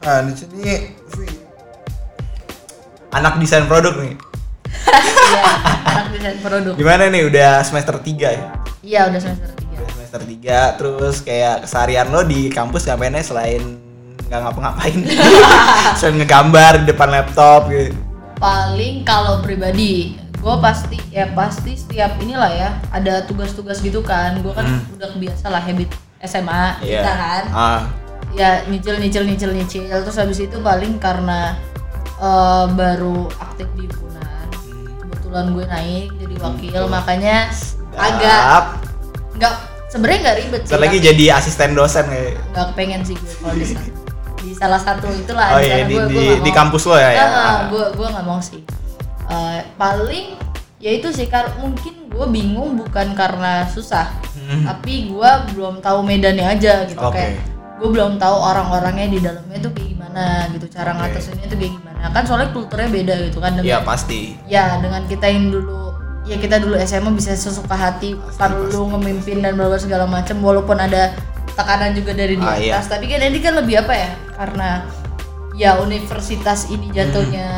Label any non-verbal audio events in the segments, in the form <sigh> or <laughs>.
Nah, di sini anak desain produk nih. Iya, anak desain produk. Gimana nih udah semester 3 ya? Iya, udah semester 3. Udah semester 3 terus kayak keseharian lo di kampus ngapainnya selain nggak ngapa-ngapain. <laughs> selain ngegambar di depan laptop gitu. Paling kalau pribadi, gue pasti ya pasti setiap inilah ya ada tugas-tugas gitu kan. Gue kan Hmm. udah kebiasa lah habit SMA Iya. kita kan. Ah. Ya nyicil nyicil nyicil nyicil terus habis itu paling karena eh, baru aktif di himpunan. Kebetulan gue naik jadi wakil makanya agak Sedap. nggak sebenarnya nggak ribet sih. Lagi jadi asisten dosen kayak. nggak pengen sih gue kalau bisa di salah satu itulah Oh iya di, gue- di, gue di kampus lo ya ya. Ah, gue gue nggak mau sih Eh, paling ya itu sih kar mungkin gue bingung bukan karena susah Hmm. tapi gue belum tahu medannya aja gitu Oke. kayak gue belum tahu orang-orangnya di dalamnya tuh kayak gimana gitu cara Oke. ngatasinnya tuh kayak gimana kan soalnya kulturnya beda gitu kan dengan Iya pasti. ya dengan kita yang dulu ya kita dulu SMA bisa sesuka hati perlu ngemimpin dan bla segala macam walaupun ada tekanan juga dari di Ah, iya. atas tapi kan ini kan lebih apa ya karena ya universitas ini jatuhnya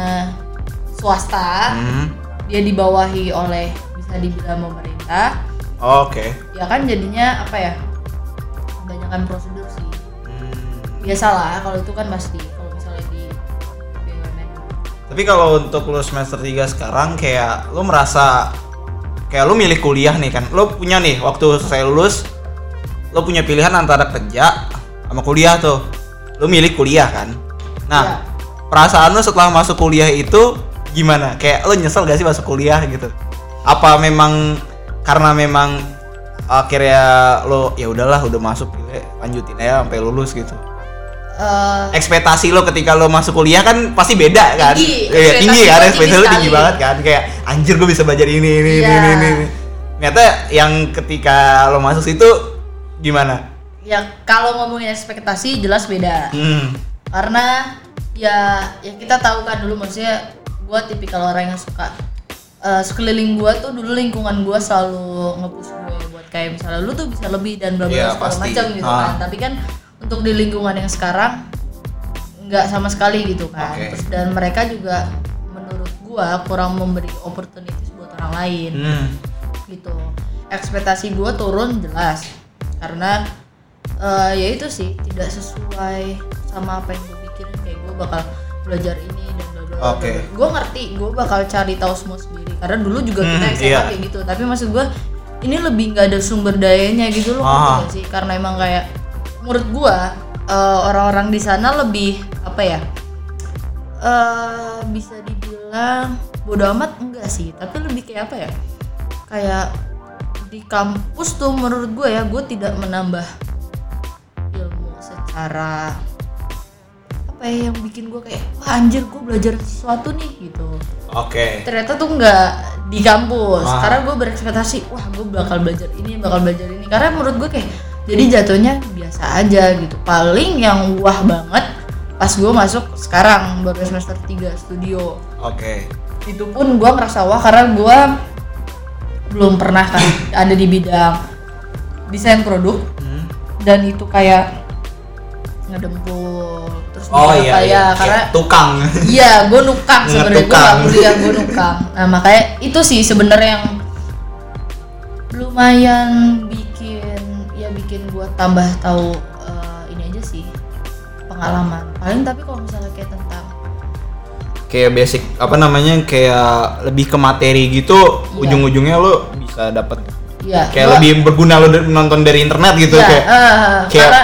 swasta Hmm. dia dibawahi oleh bisa dibilang pemerintah Oke. ya kan jadinya apa ya kebanyakan prosedur Hmm. Biasalah kalau itu kan pasti kalau misalnya di BUMN Tapi kalau untuk lu semester 3 sekarang kayak lu merasa kayak lu milih kuliah nih kan. Lu punya nih waktu selesai lulus lu punya pilihan antara kerja sama kuliah tuh. Lu milih kuliah kan. Nah, Iya. perasaan lu setelah masuk kuliah itu gimana? Kayak lu nyesel gak sih masuk kuliah gitu? Apa memang karena memang akhirnya lo ya udahlah udah masuk gitu, lanjutin aja sampai lulus gitu Eh, ekspektasi lo ketika lo masuk kuliah kan pasti beda kan? Tinggi, Iya, tinggi kan gua ekspektasi lo tinggi banget kan? Kayak anjir gue bisa belajar ini ini Iya. ini ini. Ini ternyata yang ketika lo masuk situ gimana? Ya kalau ngomongin ekspektasi jelas beda. Hmm. Karena ya ya kita tahu kan dulu maksudnya gue tipikal orang yang suka eh, sekeliling gue tuh dulu lingkungan gue selalu nge-push gue buat kayak misalnya lu tuh bisa lebih dan bla bla Iya, segala pasti. macam gitu Ah. kan. Tapi kan untuk di lingkungan yang sekarang nggak sama sekali gitu kan. Oke. Terus dan mereka juga menurut gue kurang memberi opportunities buat orang lain. Hmm. Gitu. Ekspektasi gue turun jelas. Karena eh, ya itu sih tidak sesuai sama apa yang gue pikirin. Kayak gue bakal belajar ini dan bla bla bla. gue ngerti gue bakal cari tahu semua sendiri. Karena dulu juga kita Hmm, SMA iya. kayak gitu. Tapi maksud gue ini lebih nggak ada sumber dayanya gitu loh Ah. nggak sih? Karena emang kayak menurut gue eh, orang-orang di sana lebih apa ya eh bisa dibilang bodo amat enggak sih. Tapi lebih kayak apa ya kayak di kampus tuh menurut gue ya gue tidak menambah ilmu secara apa ya yang bikin gue kayak wah anjir gue belajar sesuatu nih gitu. Oke. Ternyata tuh nggak di kampus. Ah. karena gue berekspektasi wah gue bakal belajar ini bakal belajar ini. Karena menurut gue kayak jadi jatuhnya biasa aja gitu paling yang wah banget pas gue masuk sekarang baru semester 3 studio oke itu pun gue ngerasa wah karena gue belum pernah kan ada di bidang desain produk Hmm. dan itu kayak ngedempul terus oh juga iya, kayak iya. karena Kayak tukang Iya, gue nukang <laughs> sebenarnya gue Ngetukang. gak kuliah gue nukang. Nah makanya itu sih sebenarnya yang lumayan ya bikin gue tambah tahu eh, ini aja sih pengalaman. Paling tapi kalau misalnya kayak tentang kayak basic apa namanya kayak lebih ke materi gitu Iya. ujung-ujungnya lo bisa dapet ya kayak gua- lebih berguna lo nonton dari internet gitu ya, kayak eh, kayak karena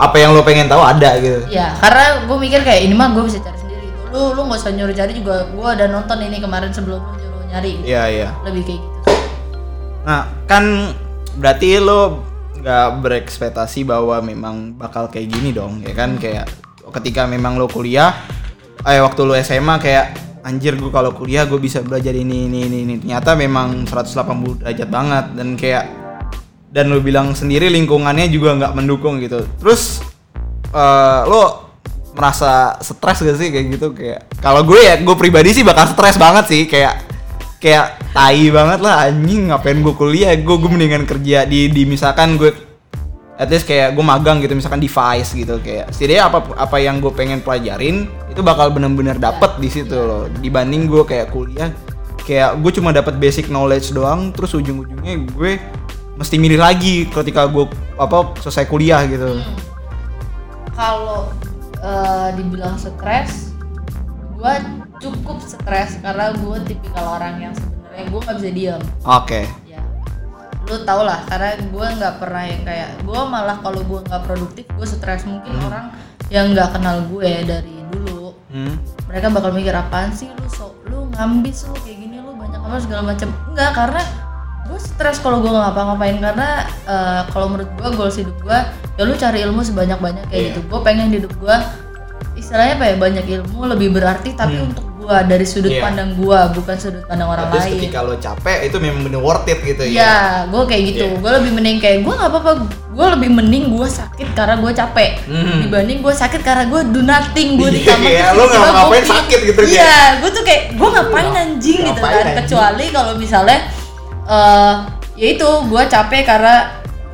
apa yang lo pengen tahu ada gitu ya karena gue mikir kayak ini mah gue bisa cari sendiri gitu. Lu lu nggak usah nyuruh cari juga gue udah nonton ini kemarin sebelum lu nyuruh nyari. gitu. iya iya Lebih kayak gitu. Nah, kan berarti lo nggak berekspektasi bahwa memang bakal kayak gini dong, ya kan? Kayak ketika memang lo kuliah, eh waktu lo SMA kayak anjir gue kalau kuliah gue bisa belajar ini ini ini, ini. Ternyata memang 180 derajat banget dan kayak dan lo bilang sendiri lingkungannya juga nggak mendukung gitu. Terus eh, lo merasa stres gak sih kayak gitu kayak kalau gue ya gue pribadi sih bakal stres banget sih kayak kayak tai banget lah anjing ngapain gue kuliah? Gue gue mendingan kerja di di misalkan gue at least kayak gue magang gitu misalkan device gitu kayak setidaknya apa apa yang gue pengen pelajarin itu bakal bener-bener dapet di situ loh. Dibanding gue kayak kuliah kayak gue cuma dapat basic knowledge doang terus ujung-ujungnya gue mesti milih lagi ketika gue apa selesai kuliah gitu. Kalau eh, dibilang stres gue cukup stres karena gue tipikal orang yang sebenarnya gue nggak bisa diam oke. Ya. Lu tau lah karena gue nggak pernah yang kayak gue malah kalau gue nggak produktif gue stres. Mungkin orang yang nggak kenal gue dari dulu Hmm. mereka bakal mikir apaan sih lu so lu ngambis lu kayak gini lu banyak apa segala macam enggak karena gue stres kalau gue nggak ngapa-ngapain. Karena eh, kalau menurut gue goals hidup gue ya lu cari ilmu sebanyak banyak kayak Iya. gitu. Gue pengen hidup gue istilahnya apa ya banyak ilmu lebih berarti tapi untuk gue dari sudut Iya. pandang gue bukan sudut pandang orang Terus lain ketika lo capek itu memang bener worth it gitu ya. Iya, gue kayak gitu. Iya. Gue lebih mending kayak gue nggak apa-apa. Gue lebih mending gue sakit karena gue capek Hmm. dibanding gue sakit karena gue do nothing gue di Iya, kamar. <laughs> iya, lo nggak ngapain gua- sakit gitu, Iya, gue tuh kayak gue ngapain anjing gitu kan. anjing? Kecuali kalau misalnya eh ya itu gue capek karena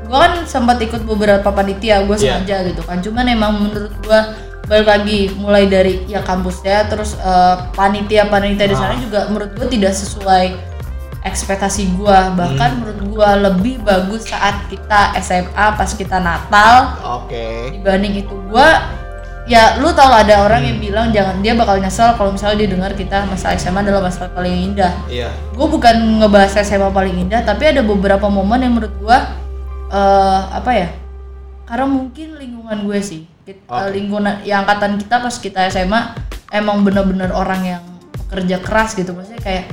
gue kan sempat ikut beberapa panitia gue Iya. sengaja gitu kan. Cuman emang menurut gue balik lagi mulai dari ya kampusnya terus eh, panitia-panitia di sana Ah. juga menurut gue tidak sesuai ekspektasi gua bahkan Hmm. menurut gua lebih bagus saat kita SMA pas kita Natal Oke. dibanding itu gua ya lu tau lah ada orang Hmm. yang bilang jangan dia bakal nyesel kalau misalnya dia dengar kita masa SMA adalah masa paling indah Iya. gue bukan ngebahas SMA paling indah tapi ada beberapa momen yang menurut gua eh apa ya karena mungkin lingkungan gue sih Kit- eh, lingkungan yang angkatan kita pas kita SMA emang bener-bener orang yang kerja keras gitu. Maksudnya kayak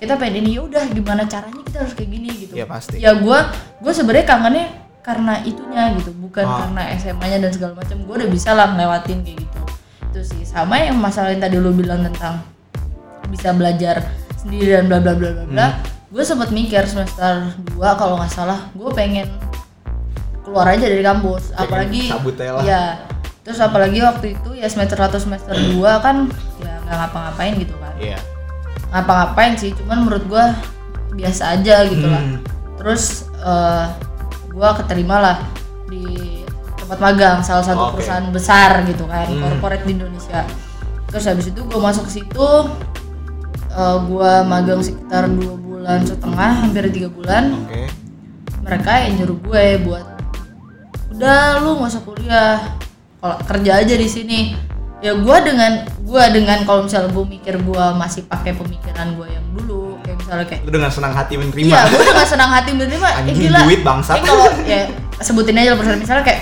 kita pengen ini ya udah gimana caranya kita harus kayak gini gitu. Iya, pasti. ya gue gue sebenarnya kangennya karena itunya gitu bukan Ah. karena SMA-nya dan segala macam. Gue udah bisa lah ngelewatin kayak gitu. Itu sih sama yang masalah yang tadi lu bilang tentang bisa belajar sendiri dan bla bla bla bla bla. Hmm. gue sempat mikir semester 2 kalau nggak salah gue pengen keluar aja dari kampus. Pengen apalagi ya terus apalagi waktu itu ya semester 1 semester 2 kan ya nggak ngapa-ngapain gitu kan Iya. ngapa-ngapain sih cuman menurut gue biasa aja gitu lah Hmm. terus eh gue keterima lah di tempat magang salah satu Oke. perusahaan besar gitu kan Hmm. corporate di Indonesia terus habis itu gue masuk ke situ eh gue magang sekitar dua bulan setengah hampir tiga bulan Oke. mereka yang nyuruh gue buat udah lu nggak usah kuliah kalau kerja aja di sini. Ya gue dengan gue dengan kalau misalnya gue mikir gue masih pakai pemikiran gue yang dulu kayak misalnya kayak Lu dengan senang hati menerima. iya gue dengan senang hati menerima. Eh, Anjing, gila. duit bangsat. Eh, kalau ya sebutin aja lah misalnya kayak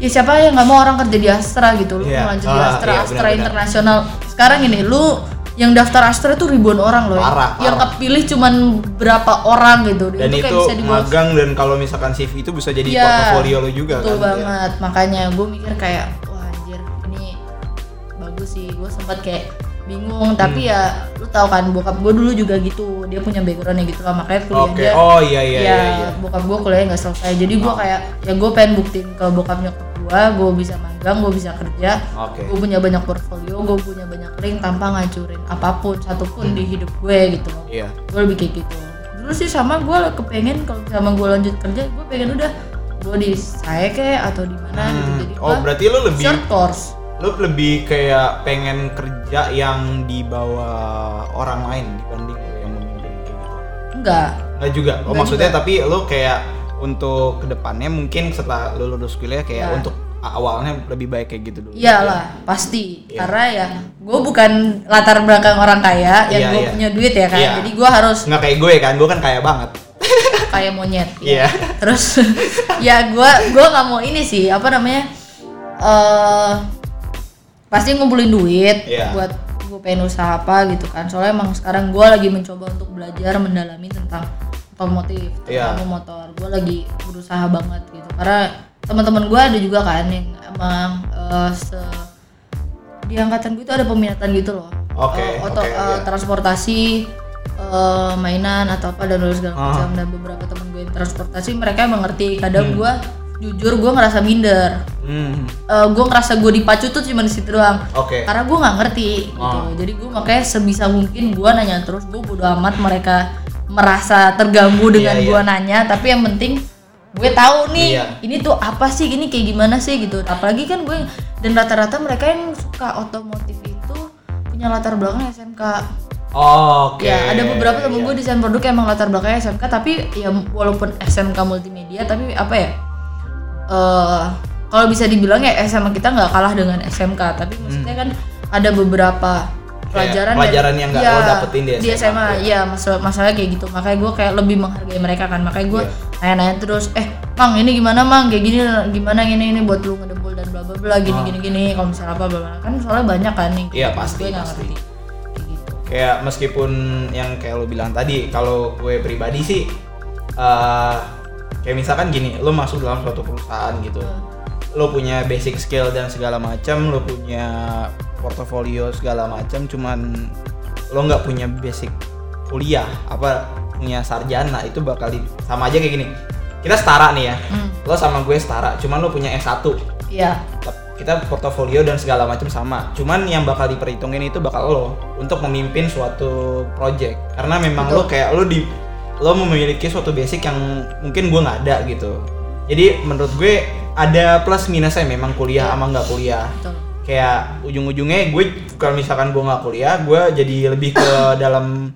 ya siapa yang nggak mau orang kerja di Astra gitu. Lu Iya. mau lanjut di Ah, Astra iya, Astra internasional. Sekarang ini lu yang daftar Astra tuh ribuan orang loh Parah, yang parah. kepilih cuman berapa orang gitu Dan kayak itu bisa di bawah magang dan kalau misalkan CV itu bisa jadi Iya, portofolio lo juga betul kan. Banget makanya gue mikir kayak wah anjir ini bagus sih gue sempat kayak bingung tapi Hmm. ya lu tahu kan bokap gue dulu juga gitu dia punya backgroundnya gitu lah makanya kuliah Oke. dia Oh iya iya ya iya. iya. bokap gue kuliahnya nggak selesai jadi gue Oh. kayak ya gue pengen buktiin ke bokap nyokap gue gue bisa magang gue bisa kerja Oke. gue punya banyak portfolio gue punya banyak link tanpa ngancurin apa pun satupun di hidup gue gitu loh Iya. gue lebih kayak gitu dulu sih sama gue kepengen kalau sama gue lanjut kerja gue pengen udah gue di saya kayak atau di mana gitu Hmm. jadi Oh berarti lo lebih short course lo lebih kayak pengen kerja yang di bawah orang lain dibanding lo yang memimpin kayak gitu. enggak Enggak juga. Oh Enggak maksudnya juga. tapi lo kayak untuk ke depannya mungkin setelah lo lulus kuliah kayak Ya. untuk awalnya lebih baik kayak gitu dulu. iyalah pasti Iya. karena ya gue bukan latar belakang orang kaya yang Iya, gue iya. punya duit ya kan Iya. jadi gue harus Nggak kayak gue kan, gue kan kaya banget. <laughs> kayak monyet Iya. terus <laughs> ya gue gua nggak mau ini sih apa namanya eh pasti ngumpulin duit Iya. buat gue pengen usaha apa gitu kan soalnya emang sekarang gue lagi mencoba untuk belajar mendalami tentang otomotif terutama motor gue lagi berusaha banget gitu karena teman-teman gue ada juga kan yang emang eh, se di angkatan gue itu ada peminatan gitu loh Oke, Eh, oto- oke, eh, iya. transportasi eh, mainan atau apa dan segala Ah. macam dan beberapa temen gue yang transportasi mereka emang ngerti kadang Hmm. gue jujur gue ngerasa minder Hmm. Eh, gue ngerasa gue dipacu tuh cuma di situ doang Oke. karena gue nggak ngerti gitu Ah. jadi gue makanya sebisa mungkin gue nanya terus gue bodo amat mereka merasa terganggu dengan Iya, iya. gue nanya tapi yang penting gue tahu nih Iya. ini tuh apa sih ini kayak gimana sih gitu apalagi kan gue dan rata-rata mereka yang suka otomotif itu punya latar belakang SMK Oke. ya ada beberapa temen iya. gue desain produk yang emang latar belakangnya SMK tapi ya walaupun SMK multimedia tapi apa ya eh kalau bisa dibilang ya SMA kita nggak kalah dengan SMK tapi maksudnya kan ada beberapa pelajaran pelajaran yang nggak Iya, lo dapetin di SMA, SMA iya masalah masalah kayak gitu. Makanya gue kayak lebih menghargai mereka kan. Makanya gue Iya. nanya-nanya terus eh mang ini gimana mang? Kayak gini gimana gini ini buat lu ngedempul dan bla bla bla gini Ah. gini gini. Kalau misalnya apa bla bla. Kan soalnya banyak kan nih. Iya, pasti, gue pasti. ngerti. Kayak gitu. Kayak meskipun yang kayak lo bilang tadi kalau gue pribadi sih eh kayak misalkan gini lo masuk dalam suatu perusahaan gitu. Lo punya basic skill dan segala macam lo punya portofolio segala macam cuman lo nggak punya basic kuliah apa punya sarjana itu bakal di- sama aja kayak gini kita setara nih ya Hmm. lo sama gue setara cuman lo punya S1 iya kita portofolio dan segala macam sama. Cuman yang bakal diperhitungin itu bakal lo untuk memimpin suatu project. Karena memang lo kayak lo di lo memiliki suatu basic yang mungkin gue nggak ada gitu. Jadi menurut gue ada plus minusnya memang kuliah sama nggak kuliah. betul Kayak ujung-ujungnya gue kalau misalkan gue nggak kuliah, gue jadi lebih ke <coughs> dalam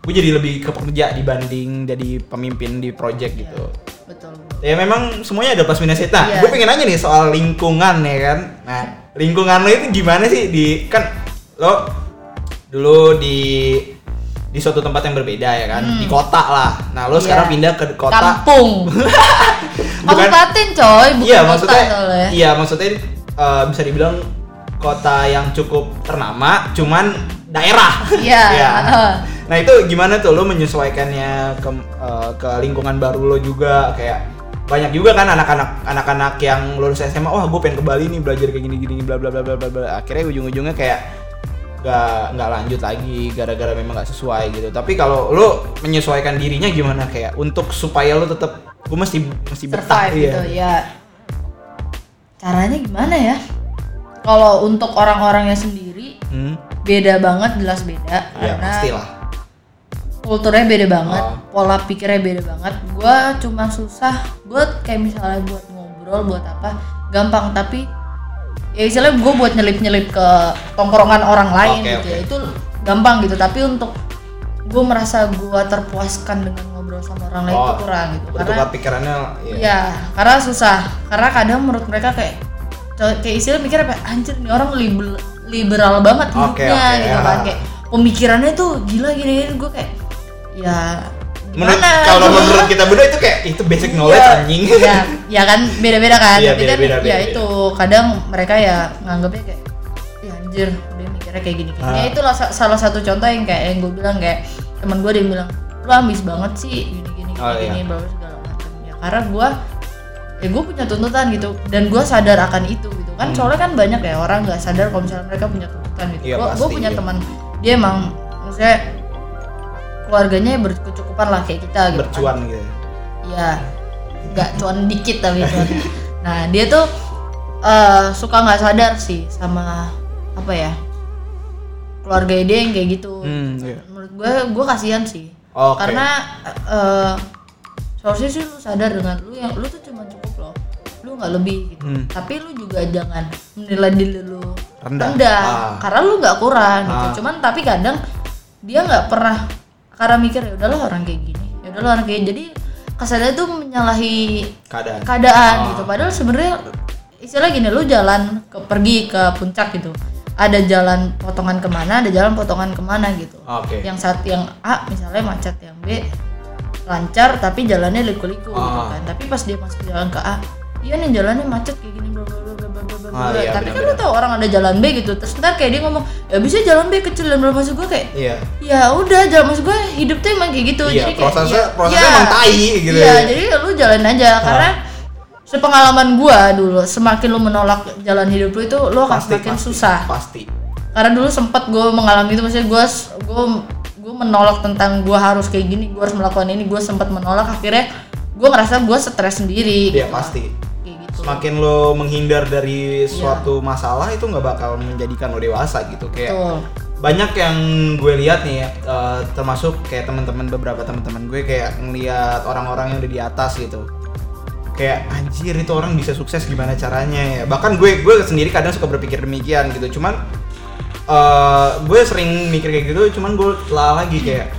gue jadi lebih ke pekerja dibanding jadi pemimpin di project gitu. betul Ya memang semuanya ada plus minusnya. Nah, Iya. gue pengen nanya nih soal lingkungan ya kan. Nah, lingkungan lo itu gimana sih di kan lo dulu di di suatu tempat yang berbeda ya kan, di kota lah. Nah, lo Hmm. Iya. sekarang pindah ke kota. kampung <laughs> Bukan- kabupaten coy bukan iya, kota maksudnya iya, maksudnya eh, bisa dibilang kota yang cukup ternama, cuman daerah. Iya, Iya. <laughs> heeh. Nah, itu gimana tuh lo menyesuaikannya ke eh, ke lingkungan baru lo juga kayak banyak juga kan anak-anak anak-anak yang lulus SMA wah gue pengen ke Bali nih belajar kayak gini gini bla bla bla bla bla bla akhirnya ujung-ujungnya kayak nggak nggak lanjut lagi gara-gara memang nggak sesuai gitu tapi kalau lo menyesuaikan dirinya gimana kayak untuk supaya lo tetap gue mesti mesti betah iya. gitu ya caranya gimana ya? Kalau untuk orang-orangnya sendiri Hmm, beda banget jelas beda. Ya karena pastilah. kulturnya beda banget Oh. pola pikirnya beda banget. Gua cuma susah buat kayak misalnya buat ngobrol buat apa gampang. Tapi ya istilahnya gue buat nyelip nyelip ke tongkrongan orang lain Oke, gitu ya. oke. itu gampang gitu. Tapi untuk gue merasa gue terpuaskan dengan ngobrol sama orang lain itu Oh, kurang gitu karena pikirannya ya. Iya, karena susah. Karena kadang menurut mereka kayak kayak istilah mikir apa anjir nih orang liber- liberal banget Oke, hidupnya oke, gitu ya. kan kayak pemikirannya tuh gila gini gini gue kayak ya menurut kalau gitu. menurut kita berdua itu kayak itu basic knowledge Iya, anjing ya, ya kan beda-beda kan. Iya, Tapi kan beda-beda, ya beda-beda. itu kadang mereka ya nganggapnya kayak ya anjir dia mikirnya kayak gini. Ah. Ya itu lah sa- salah satu contoh yang kayak yang gue bilang kayak teman gue dia bilang lu ambis banget sih gini gini gini Oh, iya. gini bla bla segala macam ya karena gue ya gue punya tuntutan gitu dan gue sadar akan itu gitu kan soalnya kan banyak ya orang nggak sadar kalau misalnya mereka punya tuntutan gitu Hmm. Iya, gue punya iya. teman dia emang maksudnya keluarganya berkecukupan lah kayak kita gitu kan. bercuan gitu Iya, nggak cuan dikit tapi cuan. Nah dia tuh eh, suka nggak sadar sih sama apa ya keluarga dia yang kayak gitu. Hmm, iya. Menurut gue, gue kasihan sih. Oke. Karena eh seharusnya sih lu sadar dengan lu yang lu tuh cuma cukup loh, lu nggak lebih gitu. Hmm. Tapi lu juga jangan menilai diri lu Rendah. rendah, Ah. karena lu nggak kurang gitu. Ah. Cuman tapi kadang dia nggak pernah karena mikir ya udahlah orang kayak gini, ya udahlah orang kayak jadi kesannya tuh menyalahi keadaan keadaan Ah. gitu. Padahal sebenarnya istilah gini, lu jalan ke pergi ke puncak gitu. Ada jalan potongan ke mana, ada jalan potongan ke mana gitu. oke Yang saat yang A misalnya macet, yang B lancar tapi jalannya liku-liku gitu Ah. kan. Tapi pas dia masuk jalan ke A, iya nih jalannya macet kayak gini bla bla bla bla bla bla bla. Ah, iya, tapi kan benar-benar. lu tahu orang ada jalan B gitu. Terus ntar kayak dia ngomong, "Ya bisa jalan B kecil dan belum masuk gua kayak iya ya udah jalan maksud gue hidup tuh emang kayak gitu Iya, jadi kayak prosesnya- ya- prosesnya ya, emang tai gitu iya ya. jadi lu jalan aja karena sepengalaman gua dulu semakin lu menolak jalan hidup lu itu lu akan pasti semakin pasti, susah pasti karena dulu sempat gue mengalami itu maksudnya gue gue gue menolak tentang gue harus kayak gini gue harus melakukan ini gue sempat menolak akhirnya gue ngerasa gue stres sendiri Iya gitu. pasti gitu semakin lo menghindar dari Iya. suatu masalah itu nggak bakal menjadikan lo dewasa gitu kayak Betul. banyak yang gue lihat nih ya, eh, termasuk kayak teman-teman beberapa teman-teman gue kayak ngelihat orang-orang yang udah di atas gitu kayak anjir itu orang bisa sukses gimana caranya ya? Bahkan gue gue sendiri kadang suka berpikir demikian gitu. Cuman eh gue sering mikir kayak gitu cuman gue telah lagi kayak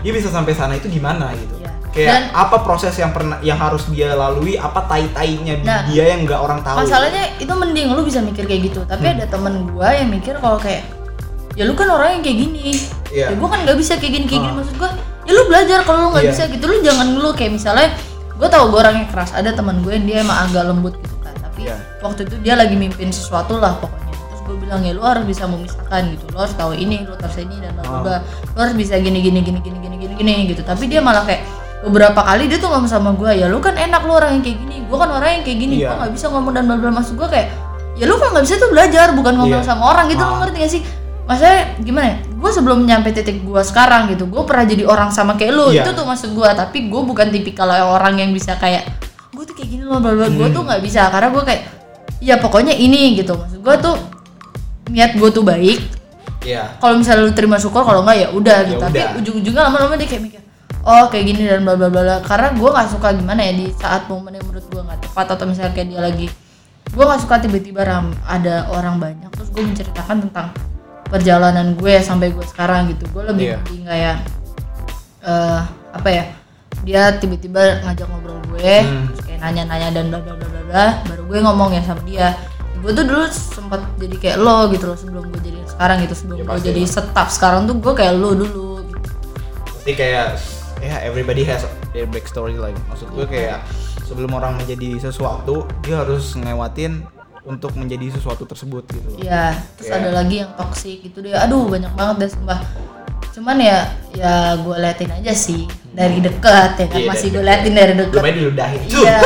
dia bisa sampai sana itu gimana? gitu. Iya. kayak Dan- apa proses yang pernah yang harus dia lalui? Apa tai tainya Nah, dia yang nggak orang tahu? Masalahnya itu mending lu bisa mikir kayak gitu. Tapi Hmm. ada temen gua yang mikir kalau kayak ya lu kan orang yang kayak gini. Iya. ya gua kan nggak bisa kayak gini kayak gini. Ah. maksud gua ya lu belajar kalau lu nggak Iya. bisa gitu. Lu jangan lu kayak misalnya gua tahu gua orangnya keras. Ada teman gue yang dia emang agak lembut gitu kan. Tapi Iya. waktu itu dia lagi mimpin sesuatu lah pokoknya. Terus gue bilang ya lu harus bisa memisahkan gitu. Lu harus tahu ini lu harus ini dan bla bla. lu harus bisa gini gini gini gini gini gini gini gitu. Tapi dia malah kayak beberapa kali dia tuh ngomong sama gue ya lu kan enak lu orang yang kayak gini. Gue kan orang yang kayak gini. Iya. gue nggak bisa ngomong dan bla bla maksud gue kayak ya lu kalau nggak bisa tuh belajar bukan ngomong Iya. sama orang gitu. Ah. ngerti gak sih maksudnya gimana ya gue sebelum nyampe titik gue sekarang gitu gue pernah jadi orang sama kayak lu Iya. itu tuh maksud gue tapi gue bukan tipikal orang yang bisa kayak gue tuh kayak gini loh bla bla gue Hmm. tuh nggak bisa karena gue kayak ya pokoknya ini gitu maksud gue tuh niat gue tuh baik Iya. kalau misalnya lu terima syukur kalau enggak ya udah Ya gitu tapi ujung-ujungnya lama-lama dia kayak mikir oh kayak gini dan bla bla bla bla. karena gue nggak suka gimana ya di saat momen yang menurut gue nggak tepat atau misalnya kayak dia lagi gue nggak suka tiba-tiba ram- ada orang banyak terus gue menceritakan tentang perjalanan gue sampai gue sekarang gitu gue lebih Iya. penting kayak eh apa ya dia tiba-tiba ngajak ngobrol gue Hmm. kayak nanya-nanya dan bla bla bla bla baru gue ngomong ya sama dia gue tuh dulu sempat jadi kayak lo gitu loh sebelum gue jadi sekarang gitu sebelum Ya, gue jadi staff sekarang tuh gue kayak lo dulu gitu. Pasti kayak ya everybody has their backstory lah. Maksud gue kayak sebelum orang menjadi sesuatu dia harus ngewatin untuk menjadi sesuatu tersebut gitu. Iya, terus Kayak- ada lagi yang toxic gitu deh. Aduh, banyak banget deh sumpah. Cuman ya ya gue liatin aja sih dari dekat ya kan Iya, masih gue liatin dari dekat. Belum aja diludahin. Iya.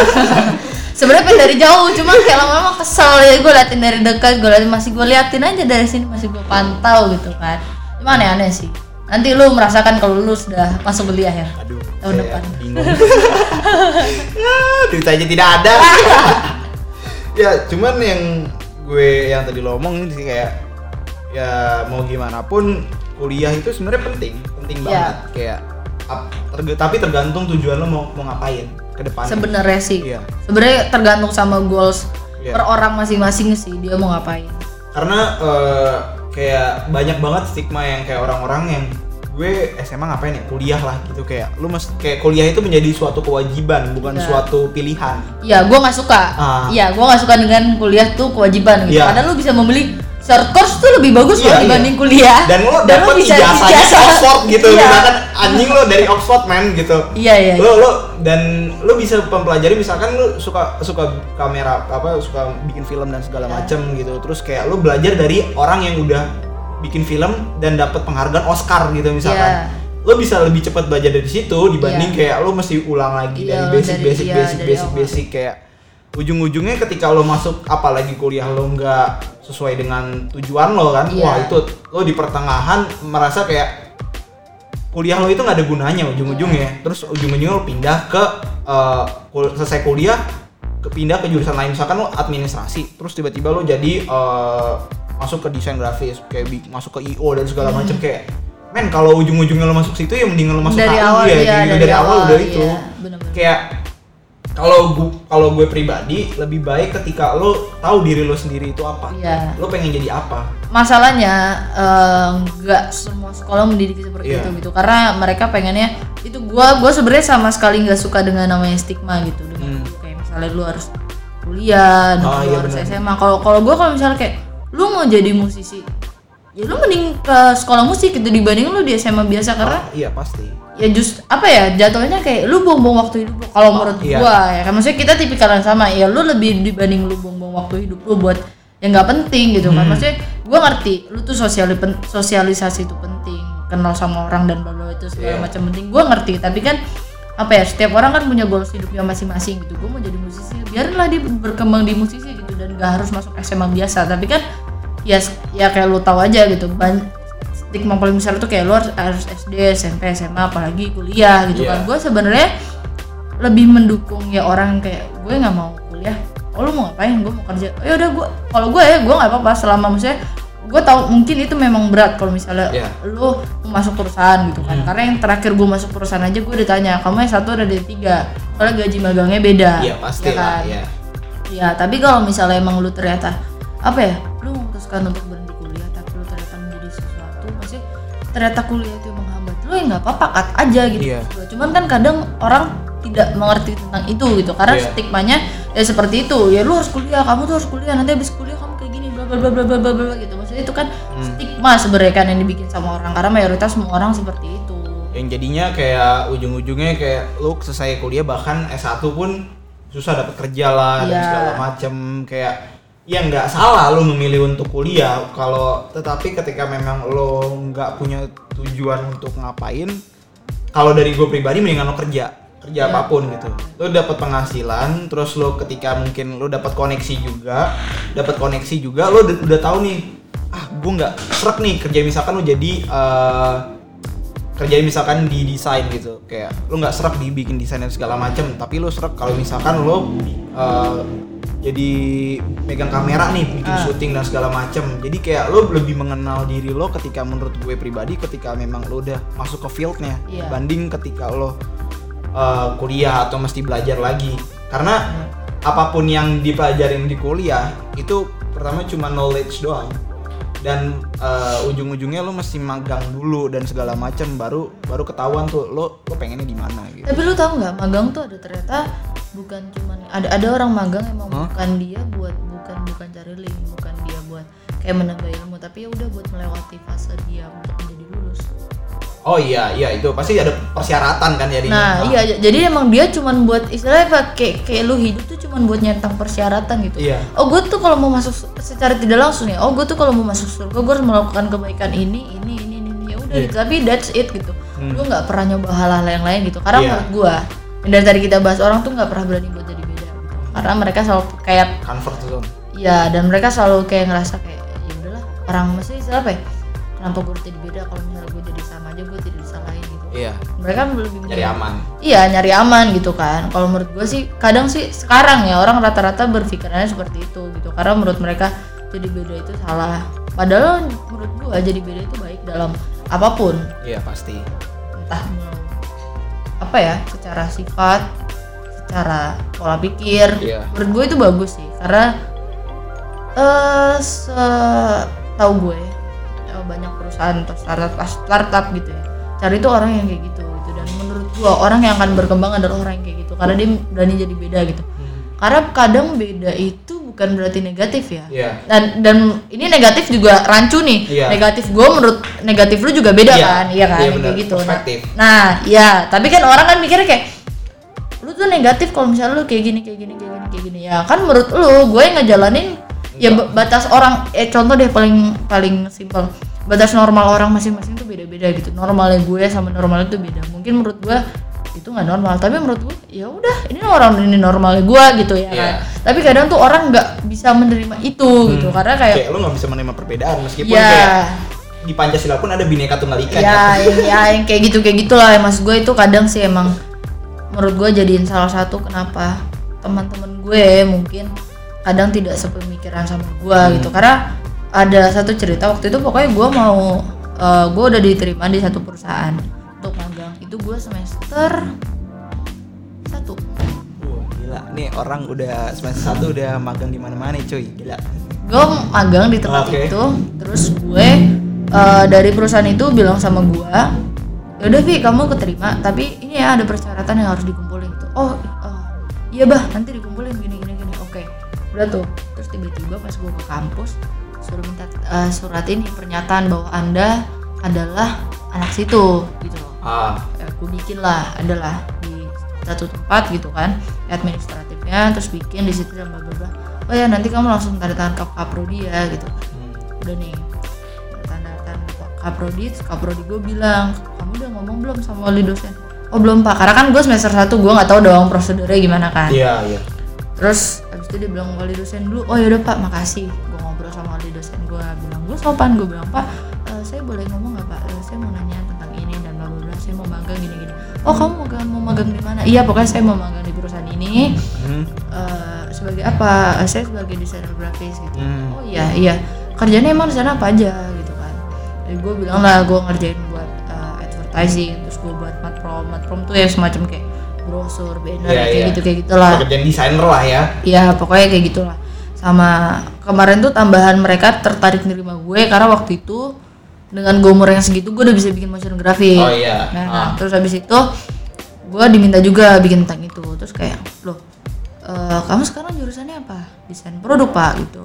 <laughs> Sebenarnya pengen dari jauh, cuma kayak lama-lama kesel ya gue liatin dari dekat, gue liatin masih gue liatin aja dari sini masih gue pantau gitu kan. Cuma aneh-aneh sih. Nanti lu merasakan kalau lu sudah masuk kuliah ya. Aduh, Tahun depan. bingung. <laughs> ya, aja tidak ada. <laughs> ya, cuman yang gue yang tadi lo omong sih kayak ya mau gimana pun kuliah itu sebenarnya penting, penting Iya. banget. Kayak ap- terga- tapi tergantung tujuan lo mau mau ngapain ke depan. Sebenarnya sih. Iya. Sebenarnya tergantung sama goals Iya. per orang masing-masing sih dia mau ngapain. karena eh, kayak banyak banget stigma yang kayak orang-orang yang gue SMA ngapain ya kuliah lah gitu kayak lu mesti kayak kuliah itu menjadi suatu kewajiban bukan Iya. suatu pilihan Iya, gue nggak suka. Ah. Iya, gue nggak suka dengan kuliah tuh kewajiban gitu. Iya. Padahal lu bisa membeli short course tuh lebih bagus Iya, loh iya. dibanding kuliah. dan lu dapet ijazahnya Oxford gitu Iya. misalkan anjing lo dari Oxford man gitu Iya, iya. lo lo dan lo bisa mempelajari misalkan lo suka suka kamera apa suka bikin film dan segala Iya. macem gitu terus kayak lo belajar dari orang yang udah bikin film dan dapat penghargaan Oscar gitu misalkan Iya. lo bisa lebih cepat belajar dari situ dibanding Iya. kayak lo mesti ulang lagi Iya, dari basic dari- basic iya, basic dari basic awal. basic kayak ujung-ujungnya ketika lo masuk apalagi kuliah lo nggak sesuai dengan tujuan lo kan Iya. wah itu lo di pertengahan merasa kayak kuliah lo itu nggak ada gunanya ujung-ujungnya terus ujung-ujungnya lo pindah ke eh, kul- selesai kuliah ke pindah ke jurusan lain misalkan lo administrasi terus tiba-tiba lo jadi eh, masuk ke desain grafis kayak masuk ke IO dan segala Hmm. macam kayak men kalau ujung-ujungnya lo masuk situ ya mending lo masuk dari awal ya iya, gitu. dari, awal, udah itu iya, bener-bener. kayak kalau gue kalau gue pribadi lebih baik ketika lo tahu diri lo sendiri itu apa Iya. lo pengen jadi apa Masalahnya eh, nggak semua sekolah mendidik seperti Iya. itu gitu. Karena mereka pengennya itu gua gua sebenarnya sama sekali nggak suka dengan namanya stigma gitu. Dengan Hmm. kayak misalnya lu harus kuliah, Oh, iya harus benar. SMA. Kalau kalau gua kalau misalnya kayak lu mau jadi musisi ya lu mending ke sekolah musik gitu dibanding lu di SMA biasa karena Ah, iya pasti ya just apa ya jatuhnya kayak lu buang-buang waktu hidup lu kalau menurut iya. gua ya kan maksudnya kita tipikal yang sama ya lu lebih dibanding lu buang-buang waktu hidup lu buat yang nggak penting gitu kan Hmm. maksudnya gua ngerti lu tuh sosial sosialisasi itu penting kenal sama orang dan bla bla itu segala Iya. macam penting gua ngerti tapi kan apa ya setiap orang kan punya goals hidupnya masing-masing gitu. Gua mau jadi musisi biarinlah dia berkembang di musisi gitu dan gak harus masuk SMA biasa. Tapi kan ya ya kayak lu tahu aja gitu ban stigma paling besar tuh kayak lu harus, harus SD SMP SMA apalagi kuliah gitu Iya. kan gue sebenarnya lebih mendukung ya orang kayak gue nggak mau kuliah oh lu mau ngapain? Gue mau kerja. Oh, ya udah gue kalau gue ya gue nggak apa-apa selama maksudnya gue tau mungkin itu memang berat kalau misalnya Iya. lo masuk perusahaan gitu kan karena yang terakhir gue masuk perusahaan aja gue ditanya kamu yang satu ada di tiga soalnya gaji magangnya beda Iya pasti ya lah kan? ya. Ya, tapi kalau misalnya emang lu ternyata apa ya, lu memutuskan untuk berhenti kuliah tapi lu ternyata menjadi sesuatu, masih ternyata kuliah itu menghambat lu ya nggak apa-apa cut aja gitu. Iya. Cuman kan kadang orang tidak mengerti tentang itu gitu karena Iya. stigmanya ya seperti itu ya lu harus kuliah kamu tuh harus kuliah nanti habis kuliah bla bla bla bla bla gitu. Maksudnya itu kan Hmm. stigma sebenarnya kan yang dibikin sama orang. Karena mayoritas semua orang seperti itu. Yang jadinya kayak ujung-ujungnya kayak lu selesai kuliah bahkan S1 pun susah dapat kerja lah dan Iya. segala macem. Kayak ya nggak salah lu memilih untuk kuliah. Kalau tetapi ketika memang lo nggak punya tujuan untuk ngapain kalau dari gue pribadi mendingan lo kerja kerja Iya. apa pun gitu lo dapat penghasilan terus lo ketika mungkin lo dapat koneksi juga dapat koneksi juga lo udah, udah tahu nih ah gue nggak serak nih kerja misalkan lo jadi eh, kerjain misalkan di desain gitu kayak lo nggak serak di bikin desain dan segala macem tapi lo serak kalau misalkan lo eh, jadi megang kamera nih bikin Ah. syuting dan segala macem jadi kayak lo lebih mengenal diri lo ketika menurut gue pribadi ketika memang lo udah masuk ke fieldnya Iya. dibanding ketika lo eh, kuliah atau mesti belajar lagi karena apa pun yang dipelajarin di kuliah itu pertama cuma knowledge doang dan eh, ujung-ujungnya lo mesti magang dulu dan segala macam baru baru ketahuan tuh lo lo pengennya di mana gitu Tapi lu tahu nggak magang tuh ada ternyata bukan cuman ada ada orang magang emang Hah? bukan dia buat bukan bukan cari link, bukan dia buat kayak menambah ilmu, tapi ya udah buat melewati fase dia untuk menjadi lulus. Oh iya iya itu pasti ada persyaratan kan jadinya Nah, Ah, iya jadi emang dia cuman buat istilahnya kayak kayak lu hidup tuh cuman buat nyentang persyaratan gitu. Iya. Oh, gue tuh kalau mau masuk su- secara tidak langsung ya. Oh, gue tuh kalau mau masuk surga gue harus melakukan kebaikan ini, ini, ini, ini. Ya udah Iya. gitu. Tapi that's it gitu. Hmm. Lu nggak pernah nyoba hal-hal yang lain gitu. Karena Iya. menurut gua yang dari tadi kita bahas orang tuh nggak pernah berani buat jadi beda gitu. Karena mereka selalu kayak comfort zone ya dan mereka selalu kayak ngerasa kayak ya udahlah orang mesti istilah apa ya? Kenapa gue jadi beda kalau misalnya gue jadi sama aja gue tidak disalahin gitu. iya Mereka lebih nyari aman Iya nyari aman gitu kan. Kalau menurut gue sih kadang sih sekarang ya orang rata-rata berpikirannya seperti itu gitu. Karena menurut mereka jadi beda itu salah. Padahal menurut gue jadi beda itu baik dalam apa pun. iya pasti Entah apa ya, secara sifat, secara pola pikir. Iya. Menurut gue itu bagus sih. Karena eh tahu gue ya, banyak perusahaan atau startup startup gitu ya. Cari tuh orang yang kayak gitu gitu dan menurut gua orang yang akan berkembang adalah orang yang kayak gitu karena dia berani jadi beda gitu. Karena kadang beda itu bukan berarti negatif ya. Iya. Dan dan ini negatif juga rancu nih. Iya. Negatif gua menurut negatif lu juga beda Iya. kan? Iya kan? Iya, benar. kayak gitu. Nah. Nah, ya, tapi kan orang kan mikirnya kayak lu tuh negatif kalau misalnya lu kayak gini kayak gini kayak gini kayak gini ya kan menurut lu gue yang ngejalanin ya ba- batas orang eh contoh deh paling paling simpel batas normal orang masing-masing tuh beda-beda gitu. Normalnya gue sama normalnya tuh beda. Mungkin menurut gue itu nggak normal. Tapi menurut gue ya udah ini orang ini normalnya gue gitu ya kan. Iya. tapi kadang tuh orang nggak bisa menerima itu gitu. Karena kayak kayak lo nggak bisa menerima perbedaan meskipun ya kayak di Pancasila pun ada bineka tunggal ika ya, yang, ya yang kayak gitu kayak gitulah. Ya mas gue itu kadang sih emang menurut gue jadiin salah satu kenapa teman-teman gue mungkin kadang tidak sepemikiran sama gue gitu. Karena ada satu cerita waktu itu pokoknya gue mau eh, gue udah diterima di satu perusahaan. Untuk magang itu gue semester satu. Wah, gila. Nih orang udah semester satu udah magang di mana-mana cuy. Gila. Gue magang di tempat Oke. itu terus gue eh, dari perusahaan itu bilang sama gue yaudah Vi kamu keterima tapi ini ya ada persyaratan yang harus dikumpulin. Gitu. Oh eh, iya bah nanti dikumpulin gini gini gini. Oke. Udah tuh. Terus tiba-tiba pas gue ke kampus suruh minta eh, surat ini pernyataan bahwa anda adalah anak situ gitu loh. Ah. Ya, aku bikin lah adalah di satu tempat gitu kan administratifnya terus bikin di situ dan bla bla bla. Oh ya nanti kamu langsung tanda tangan ke kaprodi ya gitu. Hmm. udah nih tanda tangan ke kaprodi kaprodi gue bilang kamu udah ngomong belum sama wali dosen? Oh belum pak. Karena kan gue semester satu gue nggak tahu dong prosedurnya gimana kan. Iya iya terus abis itu dia bilang wali dosen dulu oh yaudah pak makasih. Gue ngobrol sama wali dosen gue bilang gue sopan. Gue bilang pak eh, saya boleh ngomong nggak pak? Eh, saya mau nanya tentang ini dan bla bla bla saya mau magang gini gini oh kamu mau magang mau magang di mana? Iya pokoknya saya mau magang di perusahaan ini Hmm. Eh, sebagai apa saya sebagai desainer grafis gitu. Hmm. oh iya iya. Kerjanya emang di sana apa aja? Gitu kan. Jadi gue bilang lah gue ngerjain buat uh, advertising terus gue buat matprom. Matprom tuh ya semacam kayak brosur banner Iya, kayak iya. gitu kayak gitulah Pekerjaan desainer lah ya. ya pokoknya kayak gitulah sama kemarin tuh tambahan mereka tertarik nerima gue karena waktu itu dengan gue umur yang segitu gue udah bisa bikin motion graphic Oh, iya. nah Ah. terus habis itu gue diminta juga bikin tentang itu terus kayak loh eh, kamu sekarang jurusannya apa desain produk pak gitu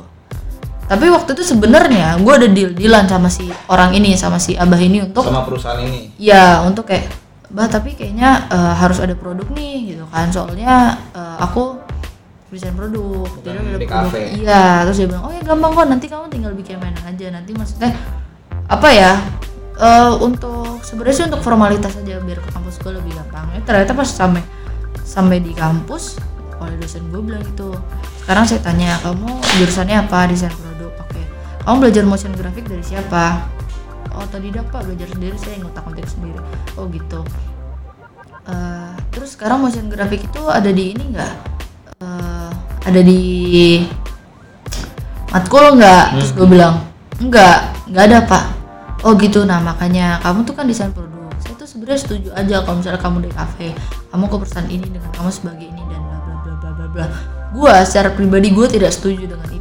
tapi waktu itu sebenarnya gue ada deal dealan sama si orang ini sama si abah ini untuk Sama perusahaan ini. ya untuk kayak bah tapi kayaknya eh, harus ada produk nih gitu kan. Soalnya eh, aku desain produk. Bukan jadi ada di produk. Cafe. iya terus dia bilang oh ya gampang kok nanti kamu tinggal bikin mainan aja. Nanti maksudnya apa ya eh, untuk sebenarnya sih untuk formalitas aja biar ke kampus gue lebih gampang. Ya ternyata pas sampai sampai di kampus oleh dosen gue bilang gitu sekarang saya tanya kamu jurusannya apa? Desain produk oke. Kamu belajar motion graphic dari siapa oh otodidak pak belajar sendiri saya ngutak ngutik sendiri. Oh gitu. Eh, terus sekarang motion graphic itu ada di ini nggak? Eh, ada di matkul nggak? Terus gue bilang enggak nggak ada pak. Oh gitu. Nah makanya kamu tuh kan desain produk. Saya tuh sebenarnya setuju aja kalau misalnya kamu di cafe kamu ke perusahaan ini dengan kamu sebagai ini dan bla bla bla bla bla. Bla gue secara pribadi gue tidak setuju dengan itu Hmm.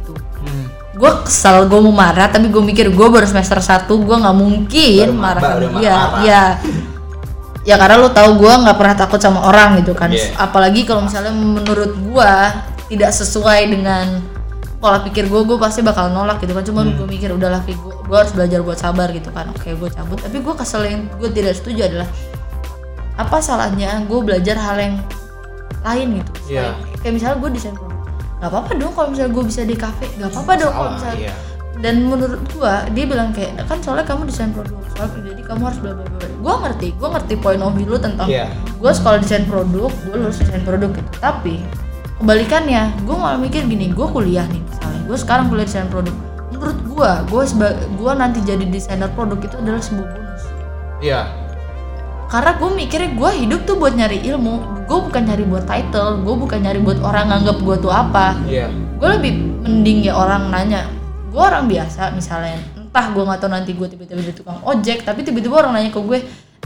Gue kesal gue mau marah tapi gue mikir gue baru semester 1 gue nggak mungkin Baru marah baru sama dia marah. ya ya karena lo tahu gue nggak pernah takut sama orang gitu kan Iya. apalagi kalau misalnya menurut gue tidak sesuai dengan pola pikir gue gue pasti bakal nolak gitu kan cuman Hmm. gue mikir udahlah gue gue harus belajar buat sabar gitu kan oke gue cabut tapi gue kesel yang gue tidak setuju adalah apa salahnya gue belajar hal yang lain gitu Iya. kayak misalnya gue desain nggak apa-apa dong kalau misalnya gue bisa di cafe nggak apa-apa dong kalau misalnya iya. dan menurut gua dia bilang kayak kan soalnya kamu desain produk soalnya jadi kamu harus bla bla bla gua ngerti gua ngerti point of view lu tentang Iya. gua sekolah desain produk gua lulus desain produk gitu tapi kebalikannya gua malah mikir gini gua kuliah nih misalnya gua sekarang kuliah desain produk menurut gua seba- gua nanti jadi desainer produk itu adalah sebuah bonus Iya. Karena gue mikirnya gue hidup tuh buat nyari ilmu. Gue bukan nyari buat title gue bukan nyari buat orang nganggap gue tuh apa. Iya. gue lebih mending ya orang nanya. Gue orang biasa misalnya entah gue nggak tahu nanti gue tiba-tiba jadi tukang ojek tapi tiba-tiba orang nanya ke gue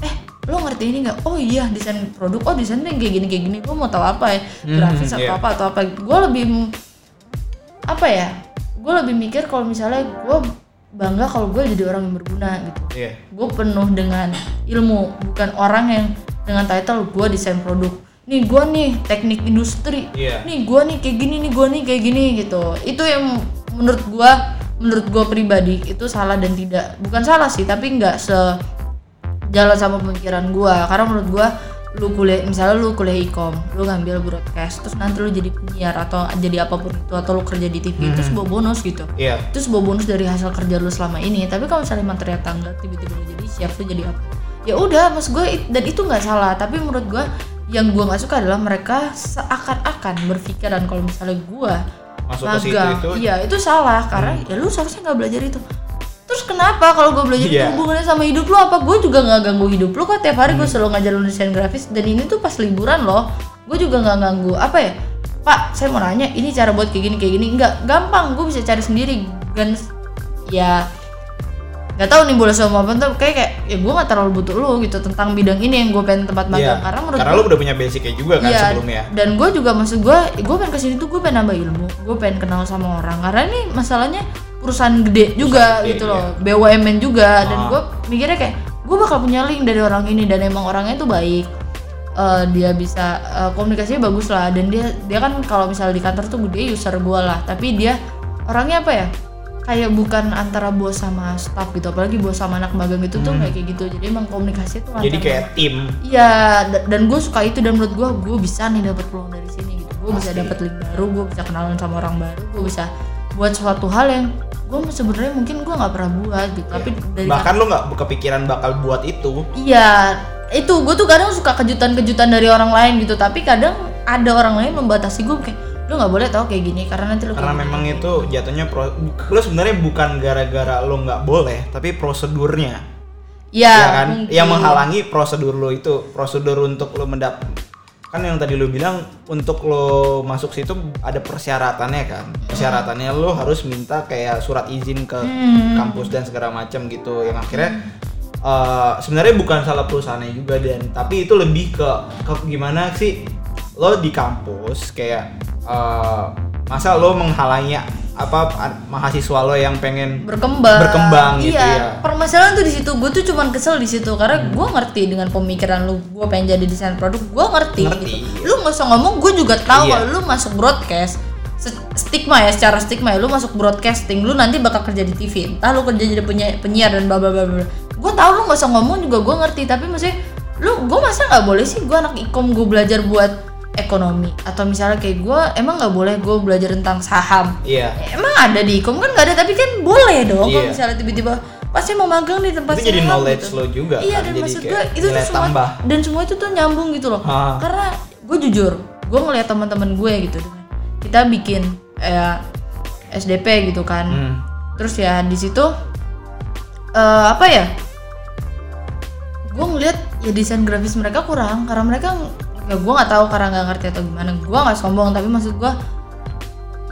eh lo ngerti ini nggak? Oh iya desain produk. Oh desain kayak gini kayak gini. Gue mau tahu apa ya? Grafis atau iya. apa atau apa? Gue lebih apa ya? Gue lebih mikir kalau misalnya gue bangga kalau gue jadi orang yang berguna gitu. Iya. gue penuh dengan ilmu bukan orang yang dengan title gue desain produk. Nih gue nih teknik industri. Iya. nih gue nih kayak gini nih gue nih kayak gini gitu. Itu yang menurut gue menurut gue pribadi itu salah dan tidak. Bukan salah sih tapi nggak se jalan sama pemikiran gue. Karena menurut gue lu kuliah misalnya lu kuliah ikom lu ngambil broadcast terus nanti lu jadi penyiar atau jadi apa pun itu atau lu kerja di TV itu sebuah bonus gitu Iya. itu sebuah bonus dari hasil kerja lu selama ini tapi kalau misalnya ternyata enggak tiba-tiba lu jadi siap lu jadi apa ya udah mas gue dan itu nggak salah tapi menurut gue yang gue nggak suka adalah mereka seakan-akan berpikiran kalau misalnya gue Masuk ke situ itu. Hmm. iya itu salah karena ya lu seharusnya nggak belajar itu terus kenapa kalau gue belajar Iya. hubungannya sama hidup lu? Apa gue juga nggak ganggu hidup lu kok tiap hari gue Hmm. selalu ngajar lu desain grafis? Dan ini tuh pas liburan loh gue juga nggak ganggu. Apa ya? Pak saya mau nanya ini cara buat kayak gini kayak gini. Nggak gampang. Gue bisa cari sendiri. Dan ya nggak tahu nih boleh sama apa. Tuh kayak kayak ya gue nggak terlalu butuh lu gitu tentang bidang ini yang gue pengen tempat magang. Iya. karena menurut Karena lu udah punya basicnya juga kan Iya, sebelumnya. dan gue juga maksud gue gue pengen ke sini tuh gue pengen nambah ilmu. Gue pengen kenal sama orang. Karena ini masalahnya perusahaan gede juga gede, gitu loh. BUMN juga. Dan Ah. gue mikirnya kayak gue bakal punya link dari orang ini dan emang orangnya tuh baik. Eh, dia bisa eh, komunikasinya bagus lah. Dan dia dia kan kalau misalnya di kantor tuh dia user gue lah. Tapi dia orangnya apa ya? Kayak bukan antara bos sama staff gitu. Apalagi bos sama anak magang itu tuh kayak gitu. Jadi emang komunikasi tuh Hmm. Jadi kayak tim. Iya, da- dan gue suka itu. Dan menurut gue gue bisa nih dapat peluang dari sini gitu. Gue bisa dapat link baru, gue bisa kenalan sama orang baru, gue bisa buat suatu hal yang gue sebenarnya mungkin gue nggak pernah buat gitu. Tapi dari Bahkan lu nggak kepikiran bakal buat itu. iya itu gue tuh kadang suka kejutan-kejutan dari orang lain gitu. Tapi kadang ada orang lain membatasi gue kayak lu nggak boleh tau kayak gini karena nanti lu Karena kayak memang gini." itu jatuhnya pro, lu sebenarnya bukan gara-gara lu nggak boleh, tapi prosedurnya. Iya ya kan mungkin. yang menghalangi prosedur lo itu prosedur untuk lo mendap kan yang tadi lu bilang untuk lo masuk situ ada persyaratannya kan. Persyaratannya lo harus minta kayak surat izin ke kampus dan segala macam gitu. Yang akhirnya eh, sebenarnya bukan salah perusahaannya juga dan. Tapi itu lebih ke, ke gimana sih lo di kampus kayak eh, masa lo menghalangi apa mahasiswa lo yang pengen berkembang Berkembang gitu iya ya. Hmm. permasalahan tuh di situ gue tuh cuman kesel di situ karena gue ngerti dengan pemikiran lu gue pengen jadi desain produk gue ngerti, Ngerti, gitu iya. lu nggak usah ngomong gue juga tahu Iya. kalau lu masuk broadcast stigma ya secara stigma ya lu masuk broadcasting lu nanti bakal kerja di TV entah lu kerja jadi penyi- penyiar dan bla bla bla bla gue tahu lu nggak usah ngomong juga gue ngerti tapi maksudnya lu gue masa nggak boleh sih gue anak ikom gue belajar buat ekonomi atau misalnya kayak gue emang nggak boleh gue belajar tentang saham iya Emang ada di ikom kan nggak ada tapi kan boleh dong kalau Iya. misalnya tiba-tiba pasti mau magang di tempat itu jadi saham knowledge gitu. lo juga Iya kan dan jadi maksud gue itu tuh semua tambah dan semua itu tuh nyambung gitu loh. Ah. Karena gue jujur, gue ngeliat teman-teman gue gitu kita bikin eh, SDP gitu kan. Hmm. Terus ya di situ eh, apa ya? Gue ngeliat ya desain grafis mereka kurang karena mereka ya gue nggak tahu karena nggak ngerti atau gimana. Gue nggak sombong tapi maksud gue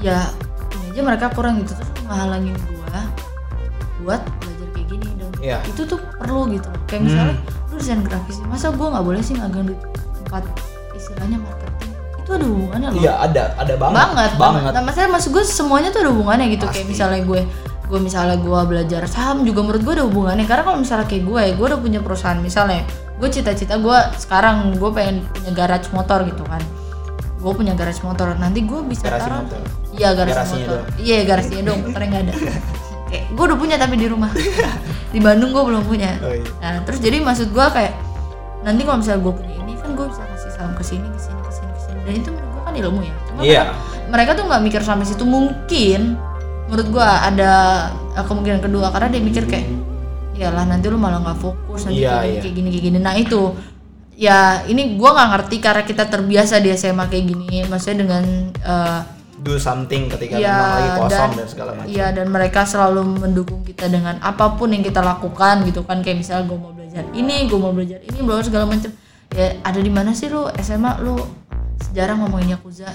ya ini aja mereka kurang gitu. Terus ngehalangin gue buat belajar kayak gini dan Iya. itu tuh perlu gitu. Kayak misalnya lu desain grafis masa gue nggak boleh sih magang di tempat istilahnya marketing? Itu ada hubungannya loh. Iya ada ada banget. Banget banget. Nah, maksudnya maksud gue semuanya tuh ada hubungannya gitu. Kayak Pasti. misalnya gue gue misalnya gue belajar saham juga menurut gue ada hubungannya. Karena kalau misalnya kayak gue gue udah punya perusahaan misalnya gue cita-cita gue sekarang gue pengen punya garage motor gitu kan. Gue punya garage motor nanti gue bisa Garasi taruh motor. iya garasi Garasinya motor. doang. iya garasinya dong motornya nggak ada. <laughs> Kayak gue udah punya tapi di rumah. Di Bandung gue belum punya. Oh, iya. nah terus jadi maksud gue kayak nanti kalau misalnya gue punya ini kan gue bisa kasih saham ke sini ke sini ke sini ke sini. Dan itu menurut gue kan ilmu ya. Cuma Iya. mereka, mereka tuh nggak mikir sampai situ. Mungkin menurut gue ada eh, kemungkinan kedua. Karena dia mikir kayak iyalah nanti lu malah nggak fokus nanti Iya, kayak, gini, iya. kayak gini kayak gini nah itu ya ini gue nggak ngerti karena kita terbiasa di SMA kayak gini maksudnya dengan eh, Do something ketika Iya, memang lagi kosong dan- dan, segala macam. Iya dan mereka selalu mendukung kita dengan apa pun yang kita lakukan gitu kan kayak misalnya gue mau belajar ini, gue mau belajar ini, belajar segala macam. Ya ada di mana sih lu SMA lu sejarah ngomongin yakuza.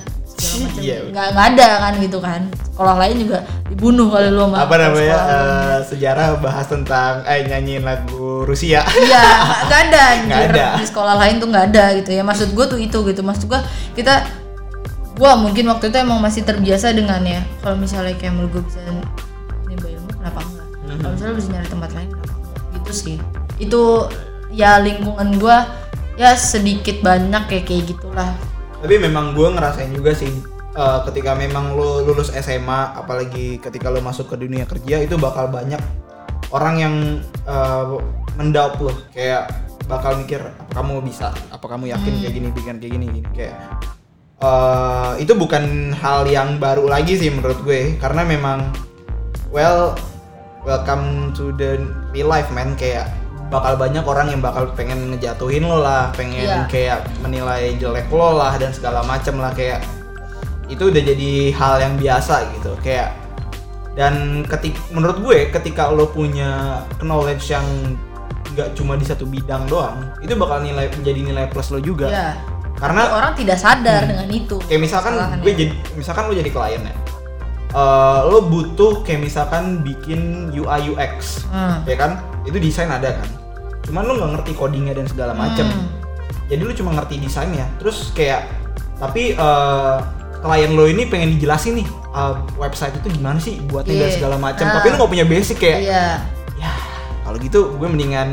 Iya. Nggak nggak ada kan gitu kan. Sekolah lain juga dibunuh kali lu Apa namanya eh, sejarah bahas tentang eh nyanyiin lagu Rusia. Iya, nggak ada. <laughs> Nggak ada. Di sekolah lain tuh nggak ada gitu ya. Maksud gue tuh itu gitu. Maksud gue kita, gue mungkin waktu itu emang masih terbiasa dengan ya. Kalau misalnya kayak menurut gue bisa nimba ilmu, kenapa enggak? Mhm. Kalau misalnya bisa nyari tempat lain, kenapa enggak? Gitu sih. Itu ya lingkungan gue ya sedikit banyak kayak kayak gitulah. Tapi memang gue ngerasain juga sih eh, ketika memang lo lulus SMA, apalagi ketika lo masuk ke dunia kerja itu bakal banyak orang yang eh, mendaupt lo. Kayak bakal mikir apa kamu bisa, apa kamu yakin kayak gini, bikin kayak gini, gini? Kayak eh, itu bukan hal yang baru lagi sih menurut gue. Karena memang well welcome to the real life man. Kayak bakal banyak orang yang bakal pengen ngejatuhin lo lah pengen Iya. kayak menilai jelek lo lah dan segala macem lah kayak itu udah jadi hal yang biasa gitu kayak dan ketik menurut gue ketika lo punya knowledge yang nggak cuma di satu bidang doang itu bakal nilai menjadi nilai plus lo juga Ya. karena Tapi orang tidak sadar dengan itu. kayak misalkan gue jadi misalkan lo jadi klien ya Eh, lo butuh kayak misalkan bikin UI UX Hmm. ya kan itu desain ada kan cuman lo nggak ngerti codingnya dan segala macem Hmm. jadi lo cuma ngerti desainnya terus kayak tapi eh, klien lo ini pengen dijelasin nih eh, website itu gimana sih buatnya dan Iya. segala macam Ah. tapi lo nggak punya basic kayak Iya. ya kalau gitu gue mendingan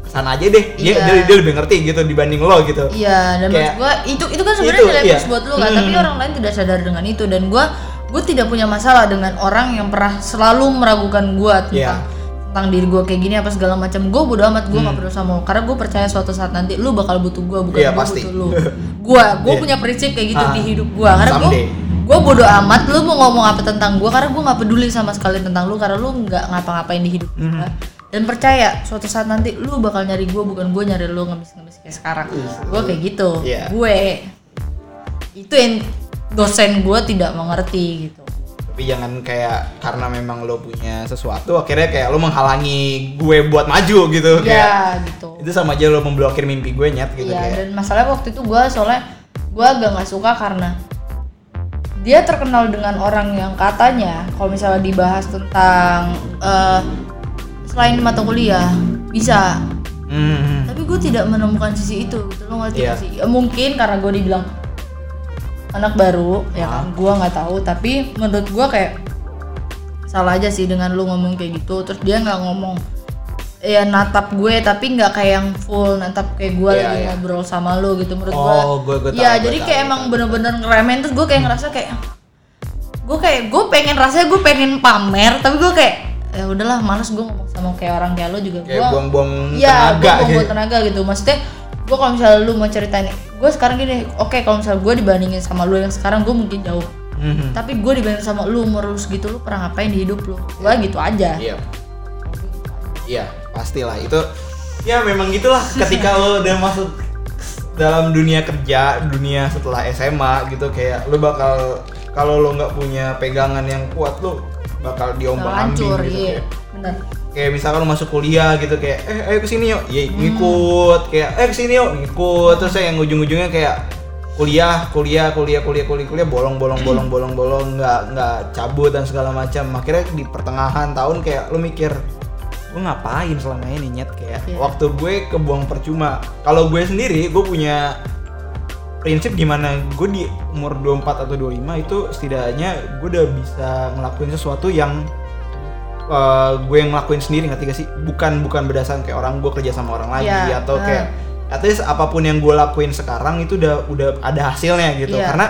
ke sana aja deh dia, Iya. dia, dia lebih ngerti gitu dibanding lo gitu Iya, dan Kayak- gua itu itu kan sebenarnya nilai plus buat lu kan, tapi Hmm. orang lain tidak sadar dengan itu dan gua gua tidak punya masalah dengan orang yang pernah selalu meragukan gua tentang Iya. Tentang diri gua kayak gini apa segala macam. Gua bodo amat, gua Hmm. nggak perlu sama lu karena gua percaya suatu saat nanti lu bakal butuh gua bukan Iya, gua pasti. butuh lu. <laughs> Gua gua Iya. punya prinsip kayak gitu Ah, di hidup gua karena someday. gua bodo amat lu mau ngomong apa tentang gua karena gua nggak peduli sama sekali tentang lu karena lu nggak ngapa-ngapain di hidup gua. Mhm. Dan percaya suatu saat nanti lu bakal nyari gua bukan gua nyari lu ngemis-ngemis kayak sekarang. Gua kayak gitu. Iya. Gue itu yang dosen gua tidak mengerti gitu. Tapi jangan kayak karena memang lo punya sesuatu akhirnya kayak lo menghalangi gue buat maju gitu. Kayak Iya gitu. itu sama aja lo memblokir mimpi gue nyet gitu Iya kayak. dan masalahnya waktu itu gua soalnya gue agak nggak suka karena dia terkenal dengan orang yang katanya kalau misalnya dibahas tentang eh, selain mata kuliah bisa. Hmm. tapi gue tidak menemukan sisi itu gitu. Lo ngerti gak sih? Ya, mungkin karena gue dibilang anak baru ya kan gue nggak tahu tapi menurut gue kayak salah aja sih dengan lu ngomong kayak gitu terus dia nggak ngomong ya natap gue tapi nggak kayak yang full natap kayak gue Iya, lagi iya. ngobrol sama lu gitu menurut Oh, gue gue- gue ya tahu, gue jadi tahu, kayak gue emang tahu. bener-bener ngeremehin terus gue kayak ngerasa kayak gue kayak gue pengen rasanya gue pengen pamer tapi gue kayak ya udahlah males gue ngomong sama kayak orang kayak lo juga Kayak buang-buang Iya, tenaga gue buang gitu. tenaga gitu. Maksudnya, gue kalau misalnya lu mau ceritain, gue sekarang gini, oke kalau misalnya gue dibandingin sama lu yang sekarang gue mungkin jauh. Mhm. Tapi gue dibandingin sama lu umur lu segitu lu pernah ngapain di hidup lu? Gue gitu aja. Iya. Iya, pastilah itu. Ya memang gitulah ketika lo <laughs> udah masuk dalam dunia kerja, dunia setelah SMA gitu kayak lo bakal kalau lo nggak punya pegangan yang kuat lo bakal Nggak diombang-ambing hancur, gitu iya. kayak. Bener. Kayak misalkan lo masuk kuliah gitu kayak eh ayo ke sini yuk, ya Hmm. ngikut kayak eh ke sini yuk. Ngikut terus yang ujung-ujungnya kayak kuliah kuliah kuliah kuliah kuliah kuliah bolong bolong bolong <clears throat> bolong bolong nggak nggak cabut dan segala macam. Akhirnya di pertengahan tahun kayak lo mikir gue ngapain selama ini nyet? Kayak Iya. waktu gue kebuang percuma. Kalau gue sendiri gue punya prinsip di mana gue di umur 24 atau 25 itu setidaknya gue udah bisa ngelakuin sesuatu yang eh, gue yang ngelakuin sendiri ngerti gak sih bukan bukan berdasarkan kayak orang gue kerja sama orang lagi Iya, atau eh. kayak at least apa pun yang gue lakuin sekarang itu udah udah ada hasilnya gitu Iya. karena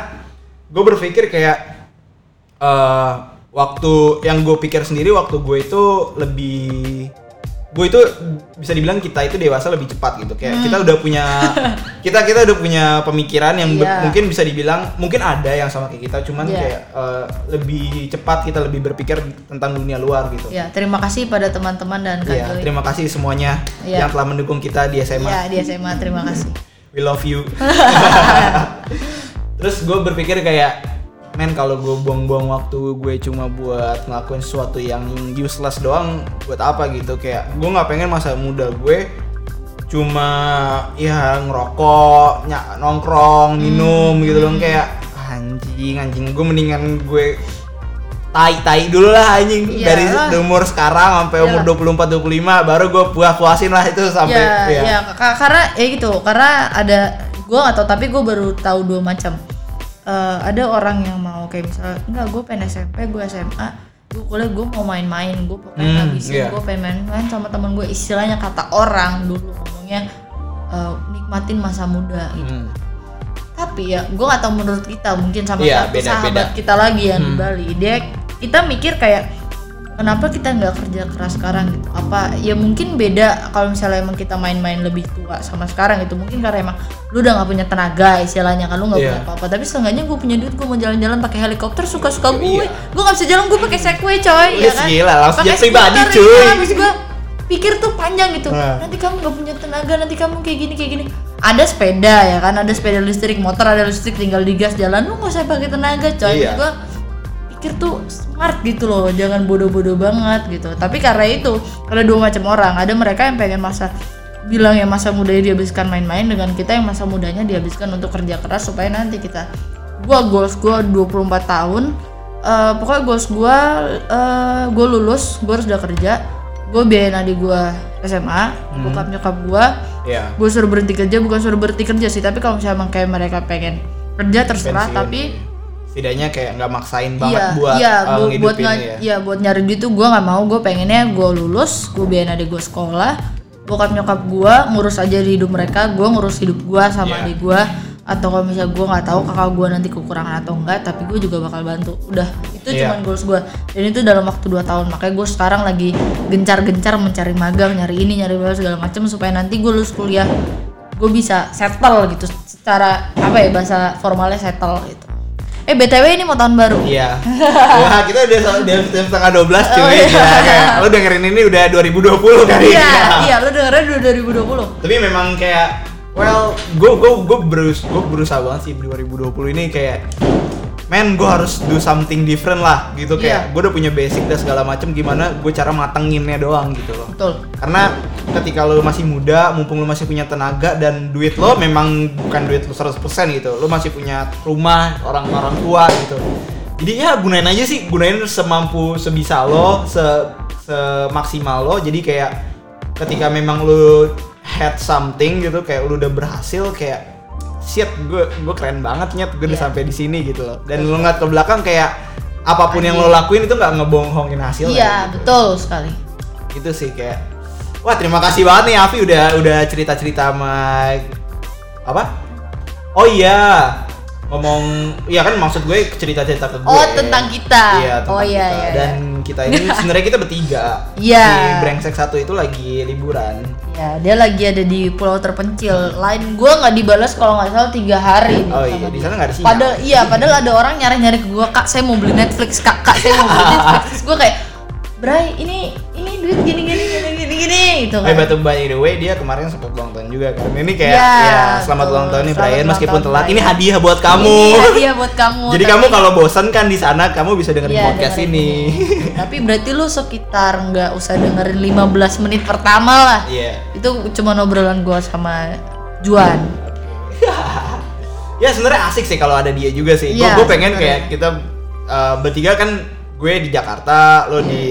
gue berpikir kayak eh waktu yang gue pikir sendiri waktu gue itu lebih gue itu bisa dibilang kita itu dewasa lebih cepat gitu kayak kita udah punya <laughs> kita kita udah punya pemikiran yang Iya. mungkin bisa dibilang mungkin ada yang sama kayak kita cuman Iya. kayak eh, lebih cepat kita lebih berpikir tentang dunia luar gitu Ya, terima kasih pada teman-teman dan Kak Joy. terima kasih semuanya Iya. yang telah mendukung kita di SMA. Ya, di SMA terima kasih. <laughs> We love you. <laughs> Terus gue berpikir kayak, men kalau gue buang-buang waktu gue cuma buat ngelakuin sesuatu yang useless doang, buat apa gitu? Kayak gue nggak pengen masa muda gue cuma ya ngerokok, ny- nongkrong, minum gitu dong kayak anjing anjing gue mendingan gue tai tai dulu lah anjing dari Iyalah. umur sekarang sampai umur 24 25 baru gue puas puasin lah itu sampai ya, ya. ya, ka- karena ya gitu, karena ada gue tahu tapi gue baru tahu dua macam. Eh, ada orang yang kayak misalnya enggak gue pengen SMP, gue SMA, gue kuliah gue mau main-main, gue pengen Hmm, ngabisin, iya. gue pengen main-main sama teman gue istilahnya kata orang dulu ngomongnya eh, nikmatin masa muda gitu. Hmm. Tapi ya gue gak tahu menurut kita mungkin sama Iya, satu beda, sahabat beda. kita lagi yang di Hmm. Bali. Dia kita mikir kayak kenapa kita nggak kerja keras sekarang gitu? Apa ya mungkin beda kalau misalnya emang kita main-main lebih tua sama sekarang itu mungkin karena emang lu udah nggak punya tenaga istilahnya kan lu nggak Iya. punya apa-apa. Tapi seenggaknya gue punya duit gue mau jalan-jalan pakai helikopter suka-suka gue. Iya. Gue nggak bisa jalan gue pakai segway coy ya Wih, kan. gila, langsung Pakai jet pribadi, cuy. ya. Habis gue pikir tuh panjang gitu Nah. nanti kamu nggak punya tenaga nanti kamu kayak gini kayak gini ada sepeda ya kan ada sepeda listrik motor ada listrik tinggal digas jalan lu nggak usah pakai tenaga coy Iya. gua pikir tuh smart gitu loh jangan bodoh-bodoh banget gitu. Tapi karena itu ada dua macam orang. Ada mereka yang pengen masa bilang ya masa mudanya dihabiskan main-main dengan kita yang masa mudanya dihabiskan untuk kerja keras supaya nanti kita gua goals gua 24 tahun eh, pokoknya goals gua eh, gua lulus gua harus udah kerja gue biayain adik gue SMA bokap nyokap gue ya gue suruh berhenti kerja bukan suruh berhenti kerja sih tapi kalau misalnya emang kayak mereka pengen kerja terserah Pensiun. tapi setidaknya kayak nggak maksain banget iya buat iya uh, gua- buat nga- ya. iya, buat nyari duit tuh gue nggak mau. Gue pengennya gue lulus gue biayain adik gue sekolah bokap nyokap gue ngurus aja di hidup mereka gue ngurus hidup gue sama Iya. adik gue atau kalau misalnya gue nggak tahu kakak gue nanti kekurangan atau enggak tapi gue juga bakal bantu. Udah itu Iya. cuman goals gue dan itu dalam waktu 2 tahun. Makanya gue sekarang lagi gencar-gencar mencari magang nyari ini nyari bla segala macam supaya nanti gue lulus kuliah gue bisa settle gitu. Secara apa ya bahasa formalnya settle gitu eh btw ini mau tahun baru Iya. <laughs> Wah, kita udah udah jam setengah 12 cuy. Oh, iya. Gila, kayak lo dengerin ini udah 2020 kali iya ya. iya lu dengernya udah 2020 Tapi memang kayak well, gue gue gue berus gue berusaha banget sih di 2020 ini kayak men gue harus do something different lah gitu kayak Iya. gue udah punya basic dan segala macem gimana gue cara matenginnya doang gitu loh. Betul. Karena ketika lo masih muda mumpung lo masih punya tenaga dan duit lo memang bukan duit lo 100% gitu lo masih punya rumah orang-orang tua gitu. Jadi ya gunain aja sih gunain semampu sebisa lo se semaksimal lo. Jadi kayak ketika memang lo had something gitu kayak lo udah berhasil kayak shit gue gue keren banget nyet gue udah Iya. sampai di sini gitu loh. Dan lo ngeliat ke belakang kayak apa pun yang lo lakuin itu nggak ngebohongin hasilnya iya gitu. betul sekali. Itu sih kayak wah terima kasih banget nih Avi udah udah cerita cerita sama apa? Oh iya ngomong iya kan maksud gue cerita cerita ke gue. Oh, tentang kita. iya tentang Oh, iya, kita. iya, dan kita ini <laughs> sebenarnya kita bertiga. Iya. si brengsek satu itu lagi liburan. Ya dia lagi ada di pulau terpencil. Lain gue nggak dibalas kalau nggak salah tiga hari. Oh iya di sana nggak ada sinyal. Padahal iya, padahal ada orang nyari nyari ke gue kak saya mau beli Netflix kak kak saya mau beli <laughs> Netflix. Terus gue kayak Bray ini ini duit gini gini gitu Eh kan. batu by the way dia kemarin sempat ulang tahun juga kan. Ini kayak Iya, ya selamat betul. ulang tahun nih Selamat Brian meskipun telat. Ini hadiah buat kamu. Ini hadiah buat kamu. Jadi tapi- kamu kalau bosan kan di sana kamu bisa dengerin Iya, podcast dengerin ini. <laughs> tapi berarti lu sekitar nggak usah dengerin 15 menit pertama lah. Iya. Itu cuma obrolan gue sama Juan. <laughs> ya sebenarnya asik sih kalau ada dia juga sih. Iya, gue pengen sebenarnya. kayak kita uh, bertiga kan gue di Jakarta, lo di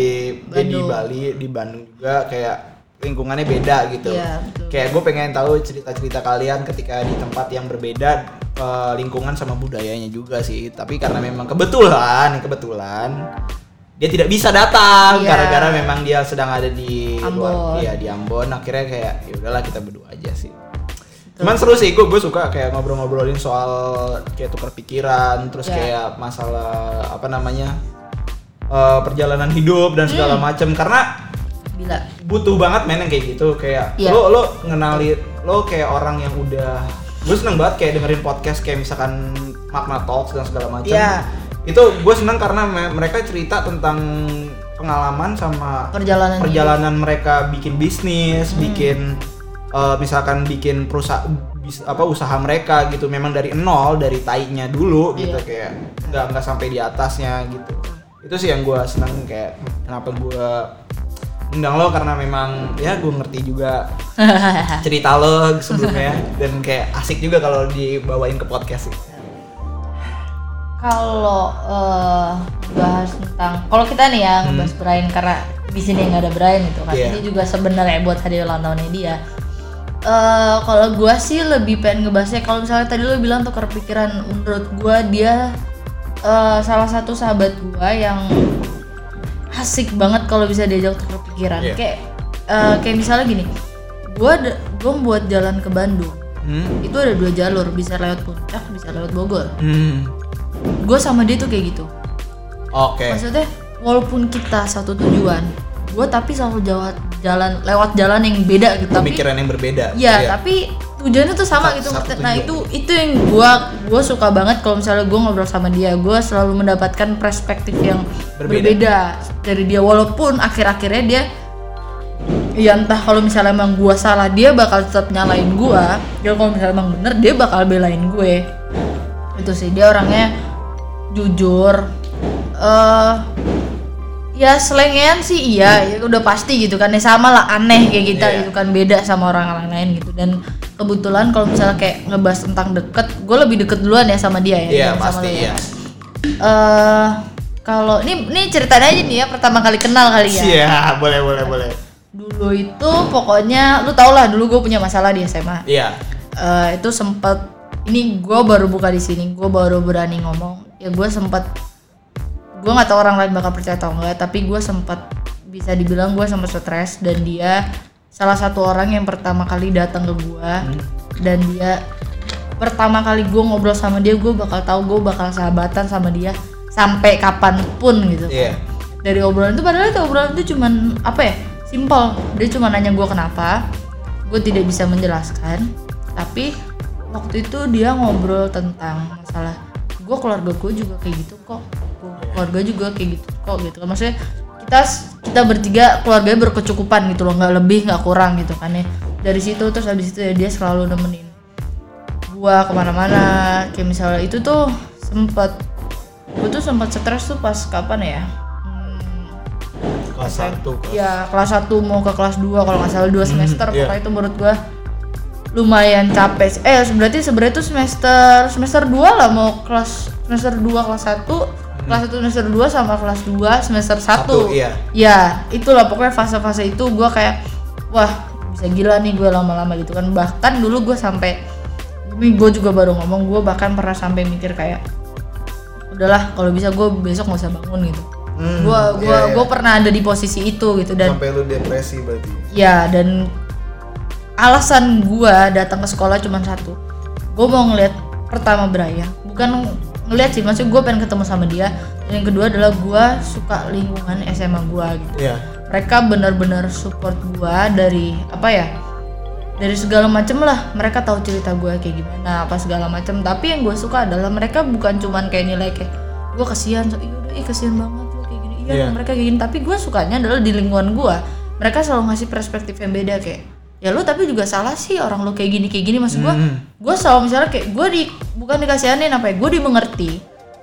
dia di. Bali, di Bandung juga kayak lingkungannya beda gitu. Iya, betul. Kayak gue pengen tahu cerita-cerita kalian ketika di tempat yang berbeda uh, lingkungan sama budayanya juga sih. Tapi karena memang kebetulan, kebetulan dia tidak bisa datang Iya. gara-gara memang dia sedang ada di luar, Ambon. iya di Ambon. Akhirnya kayak ya udahlah kita berdua aja sih. Cuman seru sih, gue gue suka kayak ngobrol-ngobrolin soal kayak tukar pikiran, terus Ya. kayak masalah apa namanya eh, perjalanan hidup dan segala Hmm. macam. Karena Bila. butuh banget men yang kayak gitu, kayak Iya. lo lo ngenali lo kayak orang yang udah gue seneng banget kayak dengerin podcast kayak misalkan makna talks dan segala macam. Iya. Itu gue seneng karena me- mereka cerita tentang pengalaman sama Perjalanan hidup. perjalanan mereka bikin bisnis, bikin eh, misalkan bikin perusahaan apa usaha mereka gitu memang dari nol dari tainya dulu gitu Iya. kayak nggak nggak sampai di atasnya gitu itu sih yang gue senang kayak kenapa gue undang lo karena memang ya gue ngerti juga <laughs> cerita lo sebelumnya dan kayak asik juga kalau dibawain ke podcast sih Kalau eh, bahas tentang kalau kita nih ya ngebahas Brian karena di sini nggak ada Brian itu kan. Hmm. Iya. Ini juga sebenarnya buat hadiah ulang tahunnya dia. Eh kalau gua sih lebih pengen ngebahasnya kalau misalnya tadi lo bilang tukar pikiran menurut gua dia eh, salah satu sahabat gua yang asik banget kalau bisa diajak tukar pikiran. Iya. Kayak eh, kayak misalnya gini. Gua ada- gua buat jalan ke Bandung. hmm? Itu ada dua jalur, bisa lewat Puncak, bisa lewat Bogor. Hmm. Gue sama dia tuh kayak gitu. oke Maksudnya walaupun kita satu tujuan, gue tapi selalu jalan jalan lewat jalan yang beda gitu. Tapi pemikiran yang berbeda ya, Iya. tapi tujuannya tuh sama Satu- gitu. satu nah itu itu yang gue gue suka banget kalau misalnya gue ngobrol sama dia, gue selalu mendapatkan perspektif yang Berbeda. berbeda, dari dia. Walaupun akhir-akhirnya dia ya entah kalau misalnya emang gue salah dia bakal tetap nyalain gue ya kalau misalnya emang bener dia bakal belain gue itu sih dia orangnya jujur eh ya selengean sih iya ya udah pasti gitu kan. Ya sama lah aneh kayak kita Iya. gitu kan beda sama orang lain gitu. Dan kebetulan kalau misalnya kayak ngebahas tentang deket gue lebih deket duluan ya sama dia ya iya pasti ya. iya. Eh kalau ini ini ceritanya aja nih ya pertama kali kenal kali ya. Iya boleh boleh boleh. Dulu itu pokoknya lu tau lah dulu gue punya masalah di SMA iya. Eh, itu sempet ini gue baru buka di sini gue baru berani ngomong. Ya gue sempet gue nggak tahu orang lain bakal percaya atau enggak tapi gue sempet bisa dibilang gue sempet stres dan dia salah satu orang yang pertama kali datang ke gue dan dia pertama kali gue ngobrol sama dia gue bakal tahu gue bakal sahabatan sama dia sampai kapan pun gitu kan. Iya. dari obrolan itu padahal itu obrolan itu cuman apa ya simple dia cuma nanya gue kenapa gue tidak bisa menjelaskan tapi waktu itu dia ngobrol tentang masalah gue keluarga gue juga kayak gitu kok keluarga juga kayak gitu kok gitu kan. Maksudnya kita kita bertiga keluarganya berkecukupan gitu loh nggak lebih nggak kurang gitu kan ya. Dari situ terus habis itu ya dia selalu nemenin gua ke mana-mana. Kayak misalnya itu tuh sempet gue tuh sempat stres tuh pas kapan ya? Hmm, kelas satu ya kelas 1 mau ke kelas 2 kalau nggak salah 2 semester. iya. pokoknya itu menurut gua lumayan capek eh berarti sebenarnya itu semester semester 2 lah mau kelas semester 2 kelas 1 kelas 1 semester 2 sama kelas 2 semester 1 Satu, iya. ya itulah pokoknya fase-fase itu gua kayak wah bisa gila nih gue lama-lama gitu kan. Bahkan dulu gue sampai ini gue juga baru ngomong gue bahkan pernah sampai mikir kayak udahlah kalau bisa gue besok nggak usah bangun gitu. Hmm, gue gue iya, gue pernah ada di posisi itu gitu. Dan sampai lu depresi berarti. Ya dan alasan gua datang ke sekolah cuma satu. Gue mau ngeliat pertama Brian bukan ngeliat sih maksudnya gue pengen ketemu sama dia. Dan yang kedua adalah gua suka lingkungan SMA gua gitu. Iya. Mereka benar-benar support gua dari apa ya dari segala macem lah. Mereka tahu cerita gua kayak gimana apa segala macem. Tapi yang gue suka adalah mereka bukan cuman kayak nilai kayak gue kasihan so, iya udah ih kasihan banget lo kayak gini. Iya Iya. mereka kayak gini. Tapi gue sukanya adalah di lingkungan gua. Mereka selalu ngasih perspektif yang beda kayak ya lu tapi juga salah sih orang lu kayak gini kayak gini maksud gua Hmm. gue selalu misalnya kayak gue di bukan dikasihanin apa ya gue dimengerti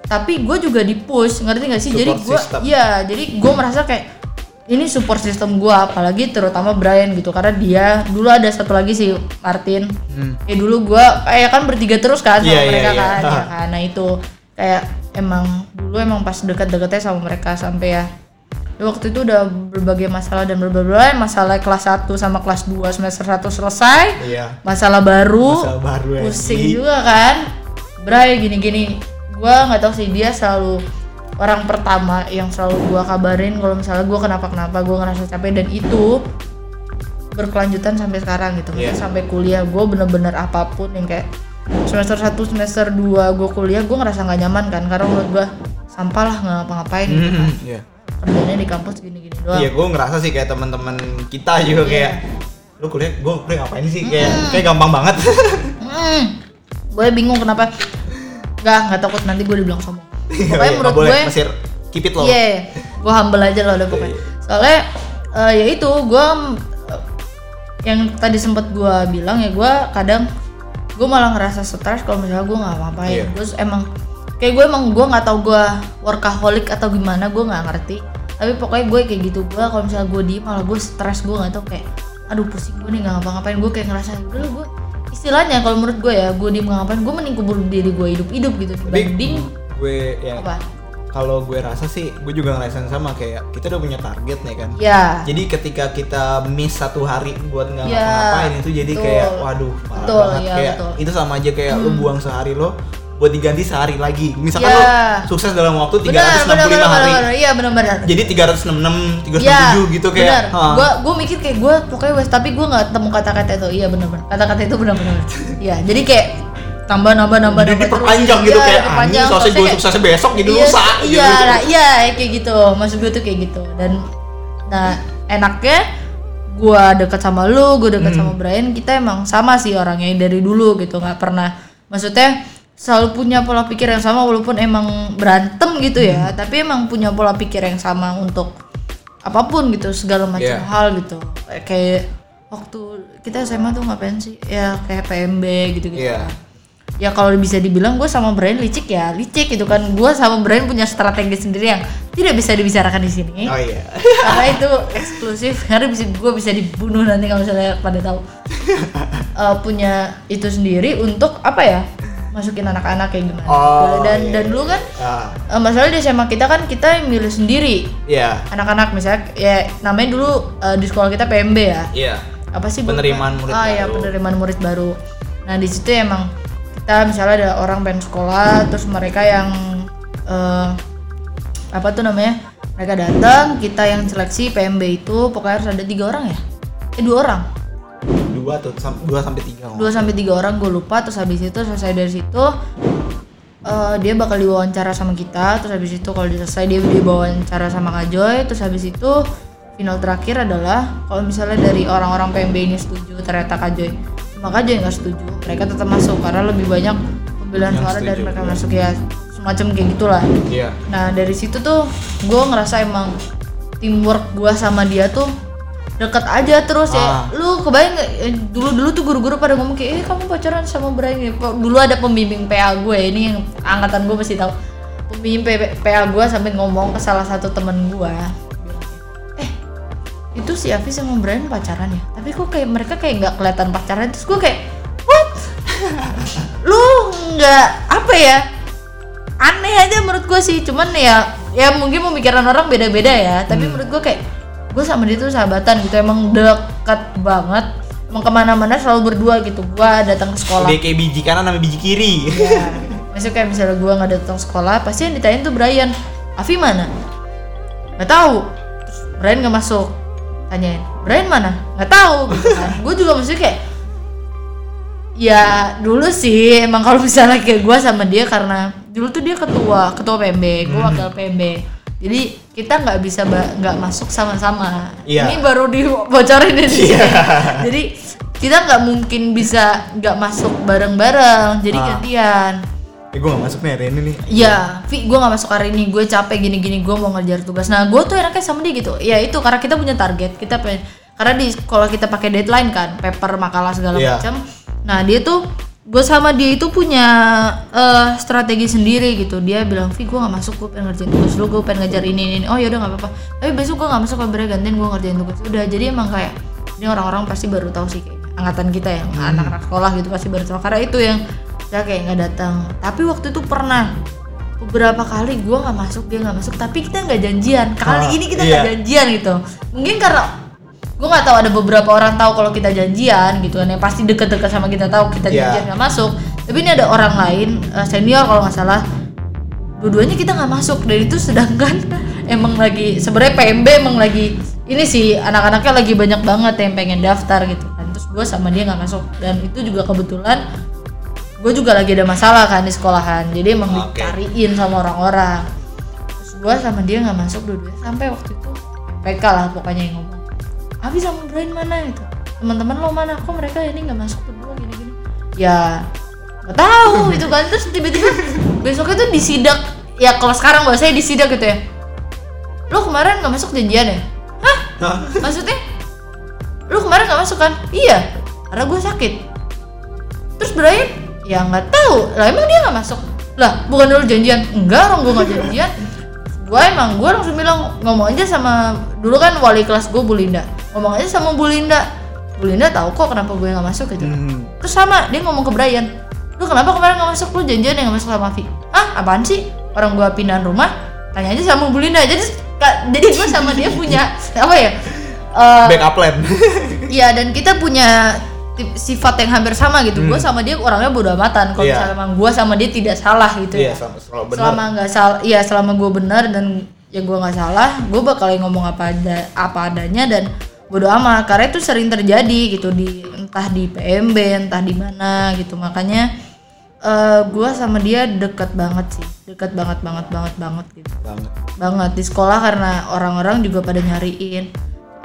tapi gue juga di push ngerti gak sih jadi Support gue system. iya jadi gue merasa kayak ini support system gue apalagi terutama Brian gitu karena dia dulu ada satu lagi sih Martin Hmm. ya dulu gue kayak kan bertiga terus kan sama Iya, iya, mereka iya. kan ya kan nah itu kayak emang dulu emang pas dekat-dekatnya sama mereka sampai ya ya waktu itu udah berbagai masalah dan berbagai masalah kelas 1 sama kelas 2 semester 1 selesai iya masalah baru Masalah baru ya. pusing lagi. juga kan Bray gini-gini gua nggak tahu sih dia selalu orang pertama yang selalu gua kabarin kalau misalnya gua kenapa-kenapa gua ngerasa capek dan itu berkelanjutan sampai sekarang gitu Iya. sampai kuliah gua bener-bener apa pun yang kayak semester 1 semester 2 gua kuliah gua ngerasa nggak nyaman kan karena menurut gua sampah lah nggak ngapa-ngapain gitu kan. <laughs> Iya kerjanya di kampus gini-gini doang. Iya gue ngerasa sih kayak teman-teman kita juga Iya. kayak lu kuliah gue kuliah ngapain sih? Kayak kayak gampang banget. Hmm, gue bingung kenapa. Gak, nggak takut nanti gue dibilang sombong. Iya, Pokoknya iya, menurut boleh, gue masih keep it low. Iya, gue humble aja loh udah pokoknya. Soalnya eh, ya itu gue Yang tadi sempet gue bilang ya gue kadang Gue malah ngerasa stres kalau misalnya gue nggak ngapain Iya. Gue emang Kayak gue emang gue nggak tahu gue workaholic atau gimana gue nggak ngerti Tapi pokoknya gue kayak gitu gue kalau misalnya gue diem malah gue stres gue nggak tahu kayak Aduh pusing gue nih nggak ngapa-ngapain gue kayak ngerasa udah lah gue istilahnya kalau menurut gue ya gue diem nggak ngapain gue mending kubur diri gue hidup-hidup gitu dibanding gue ya apa kalau gue rasa sih gue juga ngerasain sama kayak kita udah punya target nih kan ya jadi ketika kita miss satu hari buat nggak Ya, ngapa-ngapain itu jadi betul. kayak waduh parah Betul, banget iya, kayak betul. Hmm. itu sama aja kayak lu buang sehari lo buat diganti sehari lagi misalkan Ya. lo sukses dalam waktu 365 benar benar benar hari iya benar benar jadi 366 367 Iya, gitu kayak benar. ha. Gua gua mikir kayak gua pokoknya wes tapi gua nggak temu kata-kata itu. Iya benar benar. Kata-kata itu benar benar. Iya, jadi kayak tambah nambah nambah Jadi nambah diperpanjang gitu Iya, kayak anjing soalnya gue suksesnya besok jadi iya, lusa gitu. Iya, nah, iya kayak gitu. Maksud gue tuh kayak gitu. Dan nah, enaknya gua deket sama lu, gua deket Hmm. sama Brian, kita emang sama sih orangnya dari dulu gitu, nggak pernah maksudnya selalu punya pola pikir yang sama walaupun emang berantem gitu ya, Hmm. tapi emang punya pola pikir yang sama untuk apa pun gitu, segala macam Iya. hal gitu. Kayak waktu kita SMA tuh ngapain sih? Ya kayak PMB gitu-gitu. Iya. Ya kalau bisa dibilang gue sama Brian licik ya licik gitu kan. Gue sama Brian punya strategi sendiri yang tidak bisa dibicarakan di sini. oh iya Karena itu eksklusif. Karena bisa gue bisa dibunuh nanti kalau misalnya pada tahu. <laughs> Eh, punya itu sendiri untuk apa ya? Masukin anak-anak kayak gimana. Oh, dan iya, dan dulu kan ah. eh, masalah di SMA kita kan kita yang milih sendiri. Iya. Anak-anak misalnya ya namanya dulu eh, di sekolah kita PMB ya. Iya. Apa sih? Penerimaan murid ah, ya baru. penerimaan murid baru. Nah di situ emang kita misalnya ada orang pengen sekolah terus mereka yang eh, apa tuh namanya mereka datang kita yang seleksi PMB itu pokoknya harus ada tiga orang ya? Eh dua orang dua sam- dua sampai tiga dua sampai tiga orang gue lupa. Terus habis itu selesai dari situ eh, dia bakal diwawancara sama kita. Terus habis itu kalau selesai dia diwawancara sama Kak Joy. Terus habis itu final terakhir adalah kalau misalnya dari orang-orang PMB ini setuju ternyata Kak Joy. Sama Kak Joy nggak setuju. Mereka tetap masuk karena lebih banyak pemilihan suara dari mereka masuk. Ya semacam kayak gitulah. Iya. Nah dari situ tuh gue ngerasa emang teamwork gue sama dia tuh deket aja terus Ah. ya. Lu kebayang eh, dulu-dulu tuh guru-guru pada ngomong kayak, eh kamu pacaran sama Brian ya. Kok Dulu ada pembimbing PA gue ini yang angkatan gue pasti tahu. pembimbing PA gue sampai ngomong ke salah satu temen gue eh itu si Avi sama Brian pacaran ya tapi kok kayak mereka kayak nggak kelihatan pacaran terus gue kayak what <laughs> lu nggak apa ya aneh aja menurut gue sih cuman ya ya mungkin pemikiran orang beda-beda ya tapi menurut gue kayak gue sama dia tuh sahabatan gitu emang dekat banget emang ke mana-mana selalu berdua gitu gue datang ke sekolah. Udah kayak biji kanan sama biji kiri. ya maksudnya kayak misalnya gue nggak datang sekolah pasti yang ditanyain tuh Brian Avi mana? Nggak tahu. Terus Brian nggak masuk tanyain Brian mana? Nggak tahu gitu kan. Gue juga maksudnya kayak ya dulu sih emang kalau misalnya kayak gue sama dia karena dulu tuh dia ketua ketua PMB gue Hmm. wakil PMB jadi kita nggak bisa nggak masuk sama-sama Iya. ini baru dibocorin di sini <laughs> jadi kita nggak mungkin bisa nggak masuk bareng-bareng jadi Ah. gantian Eh gue gak masuk nih hari ini nih. Iya, Vi, gue gak masuk hari ini, gue capek gini-gini, gue mau ngejar tugas. Nah, gue tuh enaknya sama dia gitu. Ya itu karena kita punya target, kita pengen, karena di sekolah kita pakai deadline kan, paper, makalah segala Iya. macam. Nah, dia tuh, gue sama dia itu punya eh, strategi sendiri gitu. Dia bilang, Vi, gue gak masuk, gue pengen ngerjain tugas dulu, gue pengen ngejar ini, ini. Oh yaudah gak apa-apa. Tapi besok gue gak masuk, kabarnya gantian gue ngerjain tugas. Udah, jadi emang kayak, ini orang-orang pasti baru tahu sih kayak angkatan kita yang anak-anak sekolah gitu pasti baru tahu. Karena itu yang saya kayak nggak datang. Tapi waktu itu pernah beberapa kali gue nggak masuk dia nggak masuk tapi kita nggak janjian kali Ah, ini kita nggak iya. janjian gitu mungkin karena gue nggak tahu ada beberapa orang tahu kalau kita janjian gitu kan yang pasti deket-deket sama kita tahu kita Iya. janjian nggak masuk. Tapi ini ada orang lain eh, senior kalau nggak salah. Dua-duanya kita nggak masuk dan itu sedangkan <laughs> emang lagi sebenarnya PMB emang lagi ini sih anak-anaknya lagi banyak banget yang pengen daftar gitu kan. Terus gue sama dia nggak masuk dan itu juga kebetulan gue juga lagi ada masalah kan di sekolahan jadi emang Oke. dicariin sama orang-orang. Terus gue sama dia nggak masuk dua-duanya sampai waktu itu PK lah pokoknya yang ngomong Abi sama Brian mana itu teman-teman lo mana? Kok mereka ini nggak masuk berdua gini-gini? Ya nggak tahu itu kan. Terus tiba-tiba <laughs> besoknya tuh disidak. Ya kalau sekarang bahasanya disidak gitu ya. Lo kemarin nggak masuk janjian ya? Hah? Maksudnya lu kemarin nggak masuk kan? Iya karena gue sakit. Terus Brian? Ya nggak tahu. Lah emang dia nggak masuk? Lah bukan dulu janjian. Enggak orang gue nggak janjian. Gue emang gue langsung bilang ngomong aja sama dulu kan wali kelas gue Bu Linda ngomong aja sama Bu Linda Bu Linda tahu kok kenapa gue nggak masuk gitu Hmm. terus sama dia ngomong ke Brian lu kenapa kemarin nggak masuk lu janjian yang masuk sama Vi ah apaan sih orang gua pindahan rumah tanya aja sama Bu Linda jadi jadi gue sama dia punya <laughs> apa ya eh, Backup plan. <laughs> Iya dan kita punya sifat yang hampir sama gitu. Gue sama dia orangnya bodo amatan. Kalau Hmm. Iya. misalnya emang gue sama dia tidak salah gitu Iya, ya. sama benar. Selama nggak salah, iya selama gue benar dan ya gue nggak salah, gue bakal ngomong apa ada apa adanya dan bodo amat. Karena itu sering terjadi gitu di entah di PMB entah di mana gitu. Makanya eh gue sama dia deket banget sih, deket banget banget banget banget gitu banget. banget di sekolah karena orang-orang juga pada nyariin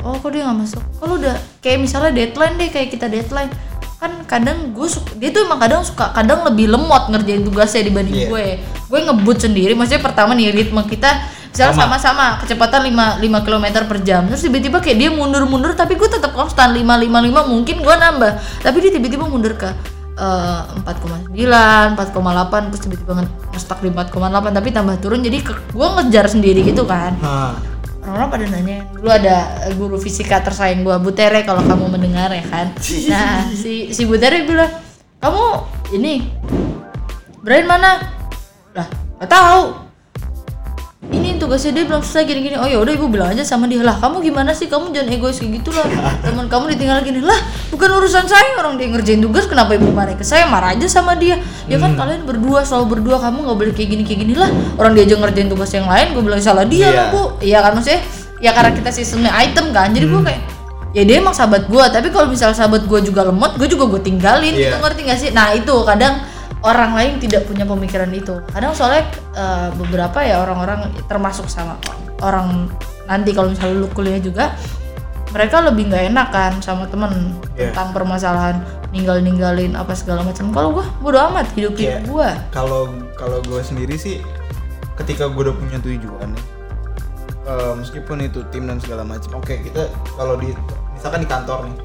oh kok dia nggak masuk kalau udah kayak misalnya deadline deh kayak kita deadline kan kadang gue suka dia tuh emang kadang suka kadang lebih lemot ngerjain tugasnya dibanding Iya. gue gue ngebut sendiri maksudnya pertama nih ritme kita misalnya Sama. sama-sama kecepatan 5 5 km per jam. Terus tiba-tiba kayak dia mundur-mundur tapi gue tetap konstan. 5 5 5 mungkin gue nambah. Tapi dia tiba-tiba mundur ke eh, 4,9 4,8 terus tiba-tiba nge- ngestak di 4,8 tapi tambah turun. Jadi ke, gue ngejar sendiri gitu kan. Orang-orang pada nanya dulu ada guru fisika tersayang gua Bu Tere kalau kamu mendengar ya kan? <laughs> Nah si si Bu Tere bilang kamu ini Brian mana? Lah gak tahu ini tugasnya dia belum selesai gini-gini. Oh ya udah ibu bilang aja sama dia. Lah kamu gimana sih? Kamu jangan egois kayak gitu lah. Teman kamu ditinggal gini. Lah bukan urusan saya. Orang dia ngerjain tugas kenapa ibu marah ke saya? Marah aja sama dia. Ya kan kalian berdua selalu berdua kamu nggak boleh kayak gini kayak gini lah. Orang dia aja ngerjain tugas yang lain gue bilang salah dia Iya. lah bu. Iya kan maksudnya? Ya karena kita sistemnya item kan jadi gue kayak ya dia emang sahabat gue tapi kalau misalnya sahabat gue juga lemot gue juga gue tinggalin Iya. gitu ngerti gak sih? Nah itu kadang orang lain tidak punya pemikiran itu kadang soalnya eh, beberapa ya orang-orang termasuk sama orang nanti kalau misalnya lu kuliah juga mereka lebih nggak enak kan sama temen Iya. tentang permasalahan ninggal ninggalin apa segala macam kalau gue bodo amat hidup hidup Iya. gue Kalau kalau gue sendiri sih ketika gue udah punya tujuan nih eh, meskipun itu tim dan segala macam oke kita kalau di misalkan di kantor nih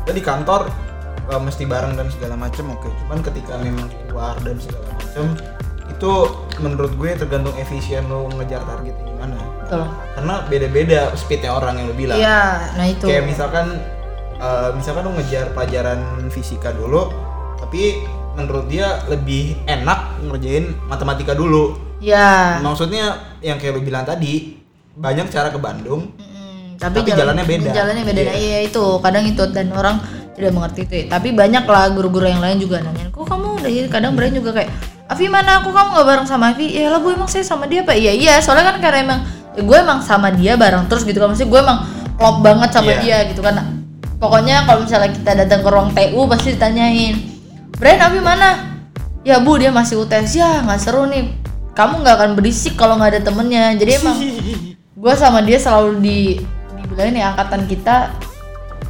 kita di kantor eh, mesti bareng dan segala macam oke. Cuman ketika memang keluar dan segala macam itu menurut gue tergantung efisien lo ngejar targetnya gimana. Betul. Karena beda-beda speednya orang yang lo bilang. Iya nah itu. Kayak misalkan eh, misalkan lo ngejar pelajaran fisika dulu tapi menurut dia lebih enak ngerjain matematika dulu. Ya maksudnya yang kayak lo bilang tadi banyak cara ke Bandung Mm, tapi, Tapi jalannya beda. jalannya beda. Iya. nah, iya itu. Kadang itu dan orang tidak mengerti itu ya. tapi banyak lah guru-guru yang lain juga nanyain kok kamu udah jadi? Kadang Brian juga kayak Avi mana? Aku kamu nggak bareng sama Avi ya lah bu emang saya sama dia pak. Iya iya. Soalnya kan karena emang ya gue emang sama dia bareng terus gitu kan. Maksudnya gue emang klop banget sama Iya. dia gitu kan. Pokoknya kalau misalnya kita datang ke ruang TU pasti ditanyain Brian Avi mana? Ya bu dia masih UTS ya nggak seru nih. Kamu nggak akan berisik kalau nggak ada temennya. Jadi emang <laughs> gue sama dia selalu di dibilangin ya angkatan kita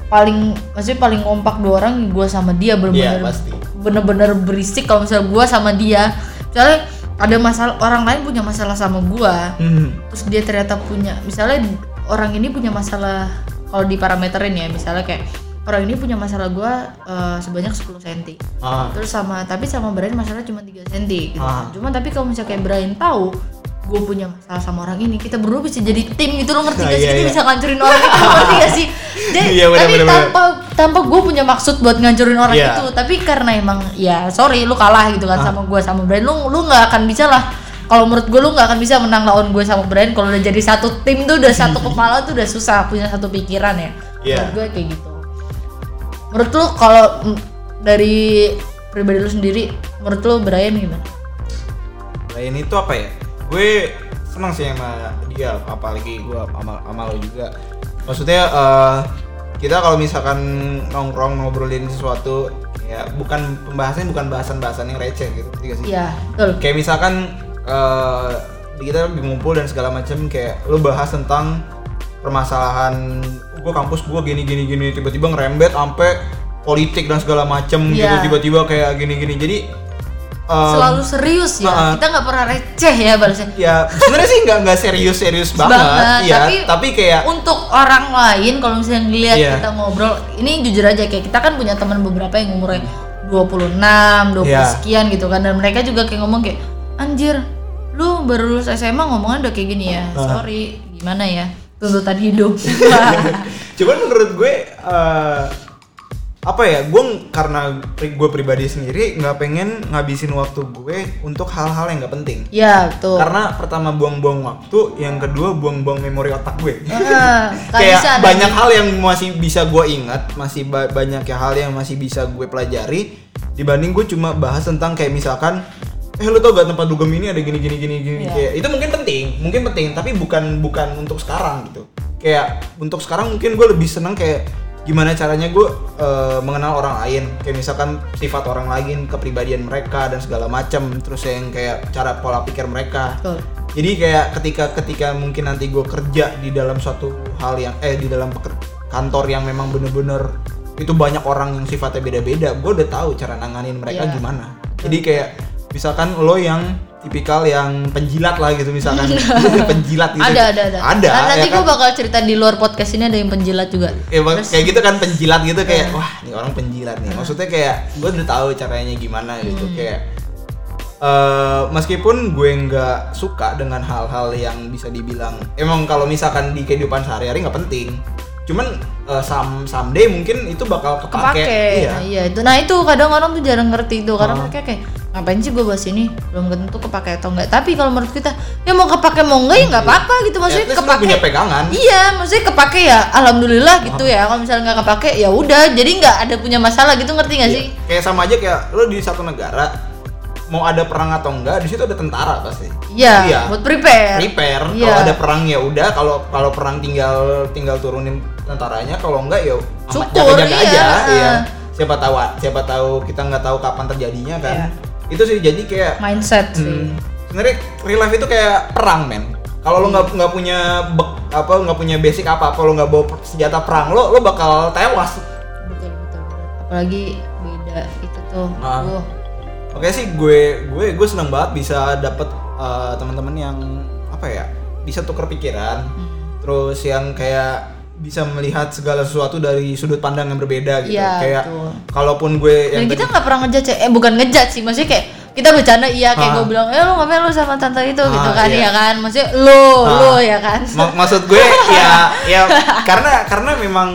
paling maksudnya paling kompak dua orang gue sama dia Iya bener-bener pasti bener-bener berisik kalau misalnya gue sama dia misalnya ada masalah orang lain punya masalah sama gue Hmm. terus dia ternyata punya misalnya orang ini punya masalah kalau di parameterin ya misalnya kayak orang ini punya masalah gue sebanyak 10 cm Ah. terus sama tapi sama Brian masalah cuma 3 cm gitu Ah. cuma tapi kalau misalnya kayak Brian tahu gue punya masalah sama orang ini kita berdua bisa jadi tim gitu lo ngerti Nah, gak sih iya, kita iya. bisa ngancurin orang itu ngerti gak <laughs> sih jadi Iya, bener, tapi bener, tanpa tanpa gue punya maksud buat ngancurin orang Iya. itu tapi karena emang ya sorry lu kalah gitu kan Ah. sama gue sama Brian lu lu nggak akan bisa lah kalau menurut gue lu nggak akan bisa menang lawan gue sama Brian kalau udah jadi satu tim tuh udah satu <laughs> kepala tuh udah susah punya satu pikiran ya Iya. menurut gue kayak gitu menurut lu kalau mm, dari pribadi lu sendiri menurut lu Brian gimana lain itu apa ya gue senang sih sama dia apalagi gue sama, sama lo juga. Maksudnya eh, kita kalau misalkan nongkrong ngobrolin sesuatu ya bukan pembahasannya bukan bahasan-bahasan yang receh gitu sih? Iya betul. Kayak misalkan eh, kita lagi ngumpul dan segala macam kayak lu bahas tentang permasalahan gue kampus gue gini gini gini tiba-tiba ngerembet sampai politik dan segala macem gitu Iya. tiba-tiba kayak gini gini. Jadi em, selalu serius ya. Uh-uh. kita nggak pernah receh ya balasnya. Ya sebenarnya sih nggak nggak serius serius banget, Banget, ya tapi- tapi, kayak untuk orang lain kalau misalnya ngeliat Iya. kita ngobrol ini jujur aja kayak kita kan punya teman beberapa yang umurnya 26, 20 Iya. sekian gitu kan. Dan mereka juga kayak ngomong kayak anjir lu baru lulus SMA ngomongan udah kayak gini ya. Sorry gimana ya? Tuntutan hidup <laughs> cuman menurut gue eh, apa ya gue karena gue pribadi sendiri nggak pengen ngabisin waktu gue untuk hal-hal yang nggak penting. Ya tuh karena pertama buang-buang waktu yang kedua buang-buang memori otak gue. Ah, <laughs> kayak banyak hal yang masih bisa gue ingat masih ba- banyak ya hal yang masih bisa gue pelajari dibanding gue cuma bahas tentang kayak misalkan eh lu tau gak tempat dugem ini ada gini gini gini gini Iya. kayak itu mungkin penting mungkin penting tapi bukan bukan untuk sekarang gitu. Kayak untuk sekarang mungkin gue lebih seneng kayak gimana caranya gue eh, mengenal orang lain? Kayak misalkan sifat orang lain kepribadian mereka dan segala macam terus yang kayak cara pola pikir mereka. Betul. jadi kayak ketika ketika mungkin nanti gue kerja di dalam suatu hal yang eh di dalam kantor yang memang bener-bener itu banyak orang yang sifatnya beda-beda gue udah tahu cara nanganin mereka Iya. gimana. Jadi kayak misalkan lo yang tipikal yang penjilat lah gitu misalkan. <laughs> Penjilat gitu. Ada ada ada. Ada Nah, nanti ya gue kan? bakal cerita di luar podcast ini ada yang penjilat juga. Ya, bang, kayak gitu kan penjilat gitu Iya. kayak wah ini orang penjilat nih. Maksudnya kayak gue udah tahu caranya gimana gitu Hmm. kayak eh, meskipun gue nggak suka dengan hal-hal yang bisa dibilang emang kalau misalkan di kehidupan sehari-hari nggak penting. Cuman eh, some someday mungkin itu bakal kepake, kepake. Iya. Nah, iya itu. Nah itu kadang orang tuh jarang ngerti itu karena Oh. mereka kayak ngapain sih gue bahas ini belum tentu kepake atau enggak. Tapi kalau menurut kita ya mau kepake mau enggak ya nggak apa-apa gitu. Maksudnya lu kepake punya pegangan. Iya maksudnya kepake ya alhamdulillah gitu Oh. ya. Kalau misalnya nggak kepake ya udah. Jadi nggak ada punya masalah gitu ngerti nggak sih? Kayak sama aja kayak lo di satu negara mau ada perang atau enggak di situ ada tentara pasti. Iya Iya. buat prepare. Prepare. Iya. kalau ada perang ya udah. Kalau kalau perang tinggal tinggal turunin tentaranya kalau enggak ya Syukur, jaga-jaga iya. aja. Iya. Siapa tahu siapa tahu kita nggak tahu kapan terjadinya kan. Iya. Itu sih jadi kayak mindset sih hmm, sebenarnya real life itu kayak perang men kalau lo nggak nggak punya bek, apa nggak punya basic apa apa lo nggak bawa senjata perang lo lo bakal tewas betul betul betul. apalagi beda itu tuh Ah. Wuh. Oke sih gue gue gue senang banget bisa dapet eh, teman-teman yang apa ya bisa tuker pikiran Hmm. terus yang kayak bisa melihat segala sesuatu dari sudut pandang yang berbeda gitu Iya, kayak betul. kalaupun gue dan yang kita nggak pernah ngejudge ya. eh bukan ngejudge sih maksudnya kayak kita bercanda iya kayak Ah. gue bilang eh lu ngapain lu sama tante itu gitu Ah, kan iya. ya kan maksudnya lu Ah. lu ya kan Mak- maksud gue ya <laughs> ya karena karena memang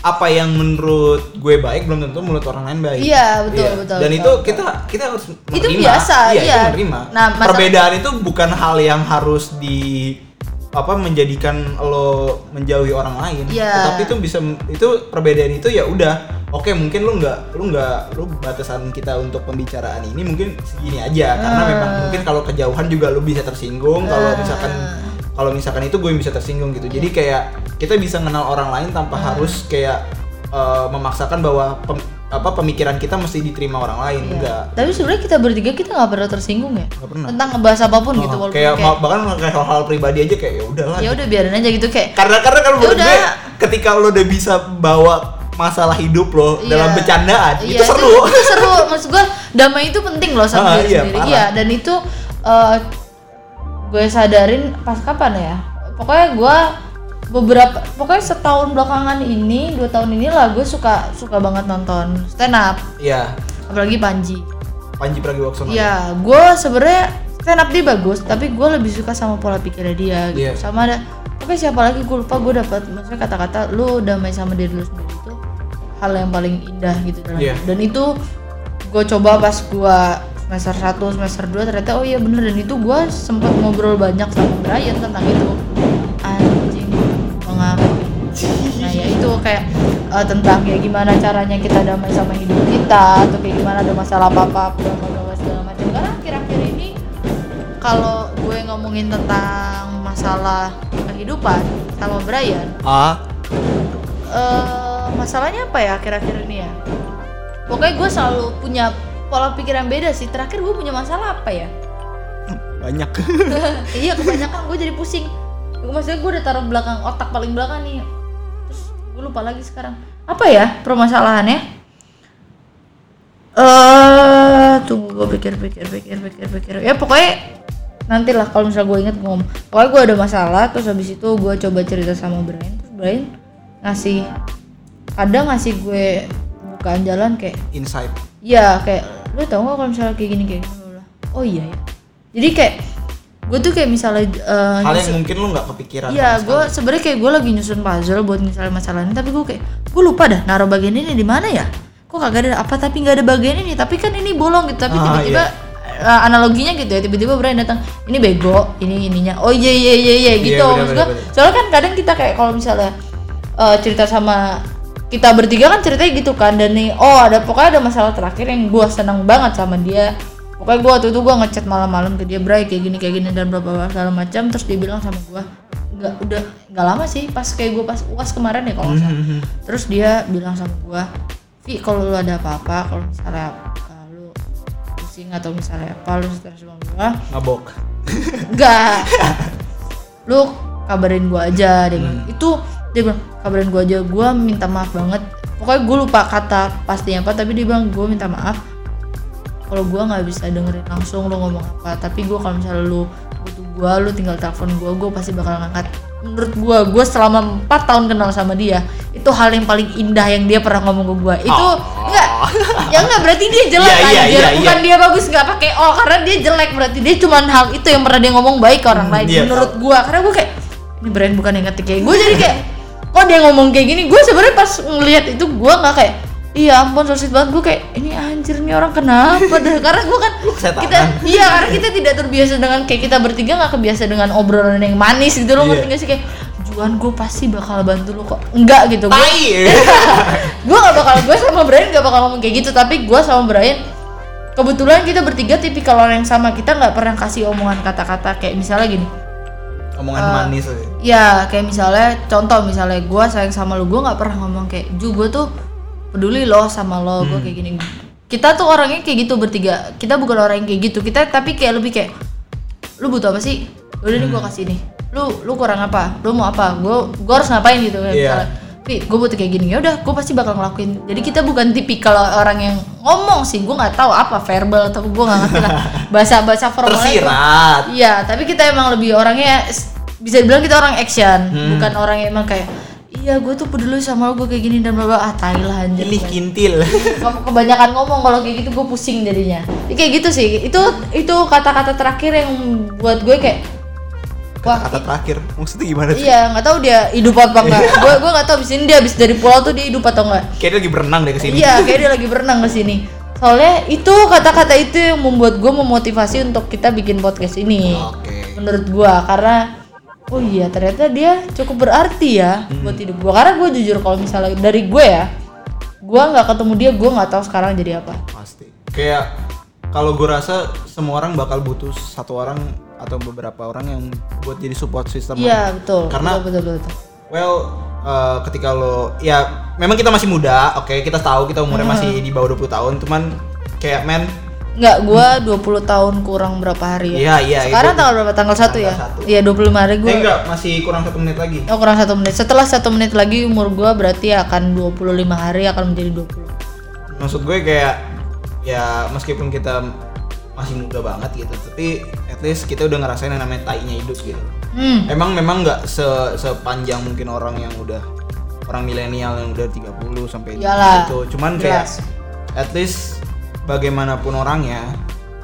apa yang menurut gue baik belum tentu menurut orang lain baik. Iya, betul, betul, Dan betul, itu betul. kita kita harus menerima. Itu biasa, iya. iya. Itu menerima. Nah, Perbedaan itu bukan hal yang harus di apa menjadikan lo menjauhi orang lain. Iya. Tetapi itu bisa itu perbedaan itu ya udah. Oke, mungkin lu nggak lu nggak lu batasan kita untuk pembicaraan ini mungkin segini aja karena Ah. memang mungkin kalau kejauhan juga lu bisa tersinggung kalau Ah. misalkan kalau misalkan itu gue bisa tersinggung gitu jadi kayak kita bisa kenal orang lain tanpa Hmm. harus kayak eh, memaksakan bahwa pem- apa pemikiran kita mesti diterima orang lain Iya. enggak tapi sebenarnya kita bertiga kita nggak pernah tersinggung ya Nggak pernah. tentang ngebahas apa pun gitu Oh, walaupun kayak, kayak, bahkan kayak hal-hal pribadi aja kayak ya udahlah ya udah biarin aja gitu kayak karena karena kalau menurut Ya gue udah. ketika lo udah bisa bawa masalah hidup lo Iya. dalam bercandaan Iya, itu seru itu, seru maksud gue damai itu penting loh sama Ah, diri iya, sendiri parah. iya dan itu eh, gue sadarin pas kapan ya pokoknya gue beberapa pokoknya setahun belakangan ini dua tahun ini lah gue suka suka banget nonton stand up Iya apalagi Panji Panji Pragiwaksono Iya, gue sebenarnya stand up dia bagus, tapi gue lebih suka sama pola pikirnya dia gitu. Iya. Sama ada, oke siapa lagi gue lupa gue dapat maksudnya kata-kata lu damai sama diri lu sendiri itu hal yang paling indah gitu dalam hidup. Dan itu gue coba pas gue semester 1, semester 2 ternyata oh iya bener dan itu gue sempat ngobrol banyak sama Brian tentang itu. Nah ya itu kayak eh, tentang kayak gimana caranya kita damai sama hidup kita atau kayak gimana ada masalah apa-apa apa segala macam. Karena akhir-akhir ini kalau gue ngomongin tentang masalah kehidupan sama Brian ah eh masalahnya apa ya akhir-akhir ini ya? Pokoknya gue selalu punya pola pikir yang beda sih. Terakhir gue punya masalah apa ya? Banyak. <laughs> Iya kebanyakan gue jadi pusing. Maksudnya gue udah taruh belakang otak paling belakang nih gue lupa lagi sekarang. Apa ya permasalahannya? Eh tunggu gue pikir pikir pikir pikir pikir. Ya pokoknya nantilah kalau misalnya gue inget gue ngomong. Pokoknya gue ada masalah terus habis itu gue coba cerita sama Brian. Terus Brian ngasih kadang ngasih gue bukaan jalan kayak insight. Iya kayak lu tau gak kalau misalnya kayak gini kayak gini oh iya ya jadi kayak gue tuh kayak misalnya eh, hal yang nyusun- mungkin lo nggak kepikiran Iya, gue sebenarnya kayak gue lagi nyusun puzzle buat misalnya masalah ini, tapi gue kayak gue lupa dah naruh bagian ini di mana ya? Kok kagak ada apa tapi nggak ada bagian ini, tapi kan ini bolong gitu, tapi Ah, tiba-tiba eh, analoginya gitu ya, tiba-tiba Brian datang, ini bego, ini ininya, oh iya iya iya iya gitu, bener, maksud gue, bener, bener. soalnya kan kadang kita kayak kalau misalnya eh, cerita sama kita bertiga kan ceritanya gitu kan dan nih oh ada pokoknya ada masalah terakhir yang gue seneng banget sama dia pokoknya gue waktu itu gue ngechat malam-malam ke dia Bray kayak gini kayak gini dan berapa segala macam. Terus dia bilang sama gue nggak udah nggak lama sih pas kayak gue pas uas kemarin ya kalau nggak salah. Mhm. terus dia bilang sama gue Vi kalau lu ada apa-apa kalau misalnya kalau pusing atau misalnya apa lu stres sama gue ngabok. Enggak lu kabarin gua aja dia bilang. Itu dia bilang kabarin gua aja. Gua minta maaf banget. Pokoknya gue lupa kata pastinya apa tapi dia bilang gue minta maaf kalau gua nggak bisa dengerin langsung lu ngomong apa tapi gua kalau misalnya lu butuh gua lu tinggal telepon gua gua pasti bakal ngangkat. Menurut gua gua selama 4 tahun kenal sama dia itu hal yang paling indah yang dia pernah ngomong ke gua. Itu Oh. enggak ya enggak berarti dia jelek iya, anjir. iya, bukan iya. dia bagus nggak pakai oh karena dia jelek berarti dia cuman hal itu yang pernah dia ngomong baik ke orang Hmm, lain iya, menurut gua. Karena gua kayak ini brand bukan yang ngetik kayak gua jadi kayak kok dia ngomong kayak gini? Gua sebenarnya pas ngelihat itu gua nggak kayak iya ampun so sweet banget. Gua kayak ini anjir nih orang kenapa dah? <laughs> Karena gua kan kita iya karena kita tidak terbiasa dengan kayak kita bertiga nggak kebiasa dengan obrolan yang manis gitu loh Iya. ngerti gak sih? Kayak Juan gue pasti bakal bantu lu kok. Enggak gitu gue gue gak bakal gue sama Brian gak bakal ngomong kayak gitu tapi gue sama Brian kebetulan kita bertiga tipikal orang yang sama. Kita nggak pernah kasih omongan kata-kata kayak misalnya gini. Omongan Eh, manis aja. ya kayak misalnya contoh misalnya gue sayang sama lu gue nggak pernah ngomong kayak Ju gue tuh peduli loh sama lo gue kayak gini. Kita tuh orangnya kayak gitu bertiga. Kita bukan orang yang kayak gitu. Kita tapi kayak lebih kayak lu butuh apa sih? Udah nih gue kasih nih lu lu kurang apa? Lu mau apa? Gue gue harus ngapain? gitu kayak Iya. misalnya Pi, gue butuh kayak gini. Ya udah gue pasti bakal ngelakuin. Jadi kita bukan tipikal orang yang ngomong sih. Gue nggak tahu apa verbal atau gue nggak ngerti lah. <laughs> Bahasa bahasa formalnya gua- tersirat. Iya, tapi kita emang lebih orangnya bisa dibilang kita orang action, Hmm. bukan orang yang emang kayak iya gue tuh peduli sama lo gue kayak gini dan bla bla ah anjir Ini kintil. <laughs> Ke- kebanyakan ngomong kalau kayak gitu gue pusing jadinya ya, kayak gitu sih itu itu kata-kata terakhir yang buat gue kayak wah Kata terakhir. Maksudnya gimana sih? iya nggak tahu dia hidup apa enggak gue gue nggak tahu abis ini dia abis dari pulau tuh dia hidup atau enggak Kayak dia lagi berenang deh ke sini. iya kayak <laughs> dia lagi berenang ke sini soalnya itu kata-kata itu yang membuat gue memotivasi untuk kita bikin podcast ini Oke. menurut gue karena oh iya ternyata dia cukup berarti ya buat hidup gue karena gue jujur kalau misalnya dari gue ya gue nggak ketemu dia gue nggak tahu sekarang jadi apa Pasti. Kayak kalau gue rasa semua orang bakal butuh satu orang atau beberapa orang yang buat jadi support system. iya betul Karena- betul betul, betul. Well, eh, ketika lo ya memang kita masih muda, oke kita tahu kita umurnya Hmm. masih di bawah 20 tahun, cuman kayak men nggak gue 20 tahun kurang berapa hari Iya, ya iya, sekarang itu- tanggal berapa tanggal satu ya Tanggal satu. iya 25 hari gue eh enggak, masih kurang satu menit lagi. Oh kurang satu menit. Setelah satu menit lagi umur gua berarti akan 25 hari akan menjadi 20. Maksud gue kayak ya meskipun kita masih muda banget gitu, tapi at least kita udah ngerasain yang namanya tainya hidup gitu. Hmm. Emang memang nggak se sepanjang mungkin orang yang udah orang milenial yang udah 30 sampai Iyalah, gitu. Cuman kayak jelas. at least bagaimanapun orangnya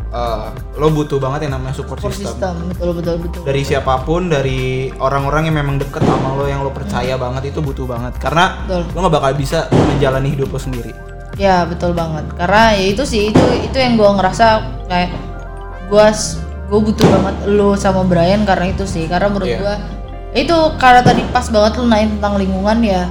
eh, lo butuh banget yang namanya support, Support system. system betul betul betul. Dari siapa pun, dari orang-orang yang memang deket sama lo yang lo percaya banget itu butuh banget. Karena Betul. lo nggak bakal bisa menjalani hidup lo sendiri. Ya betul banget. Karena ya itu sih itu itu yang gua ngerasa kayak gua s- gua butuh banget lo sama Brian karena itu sih. Karena menurut gua ya itu karena tadi pas banget lu nanya tentang lingkungan ya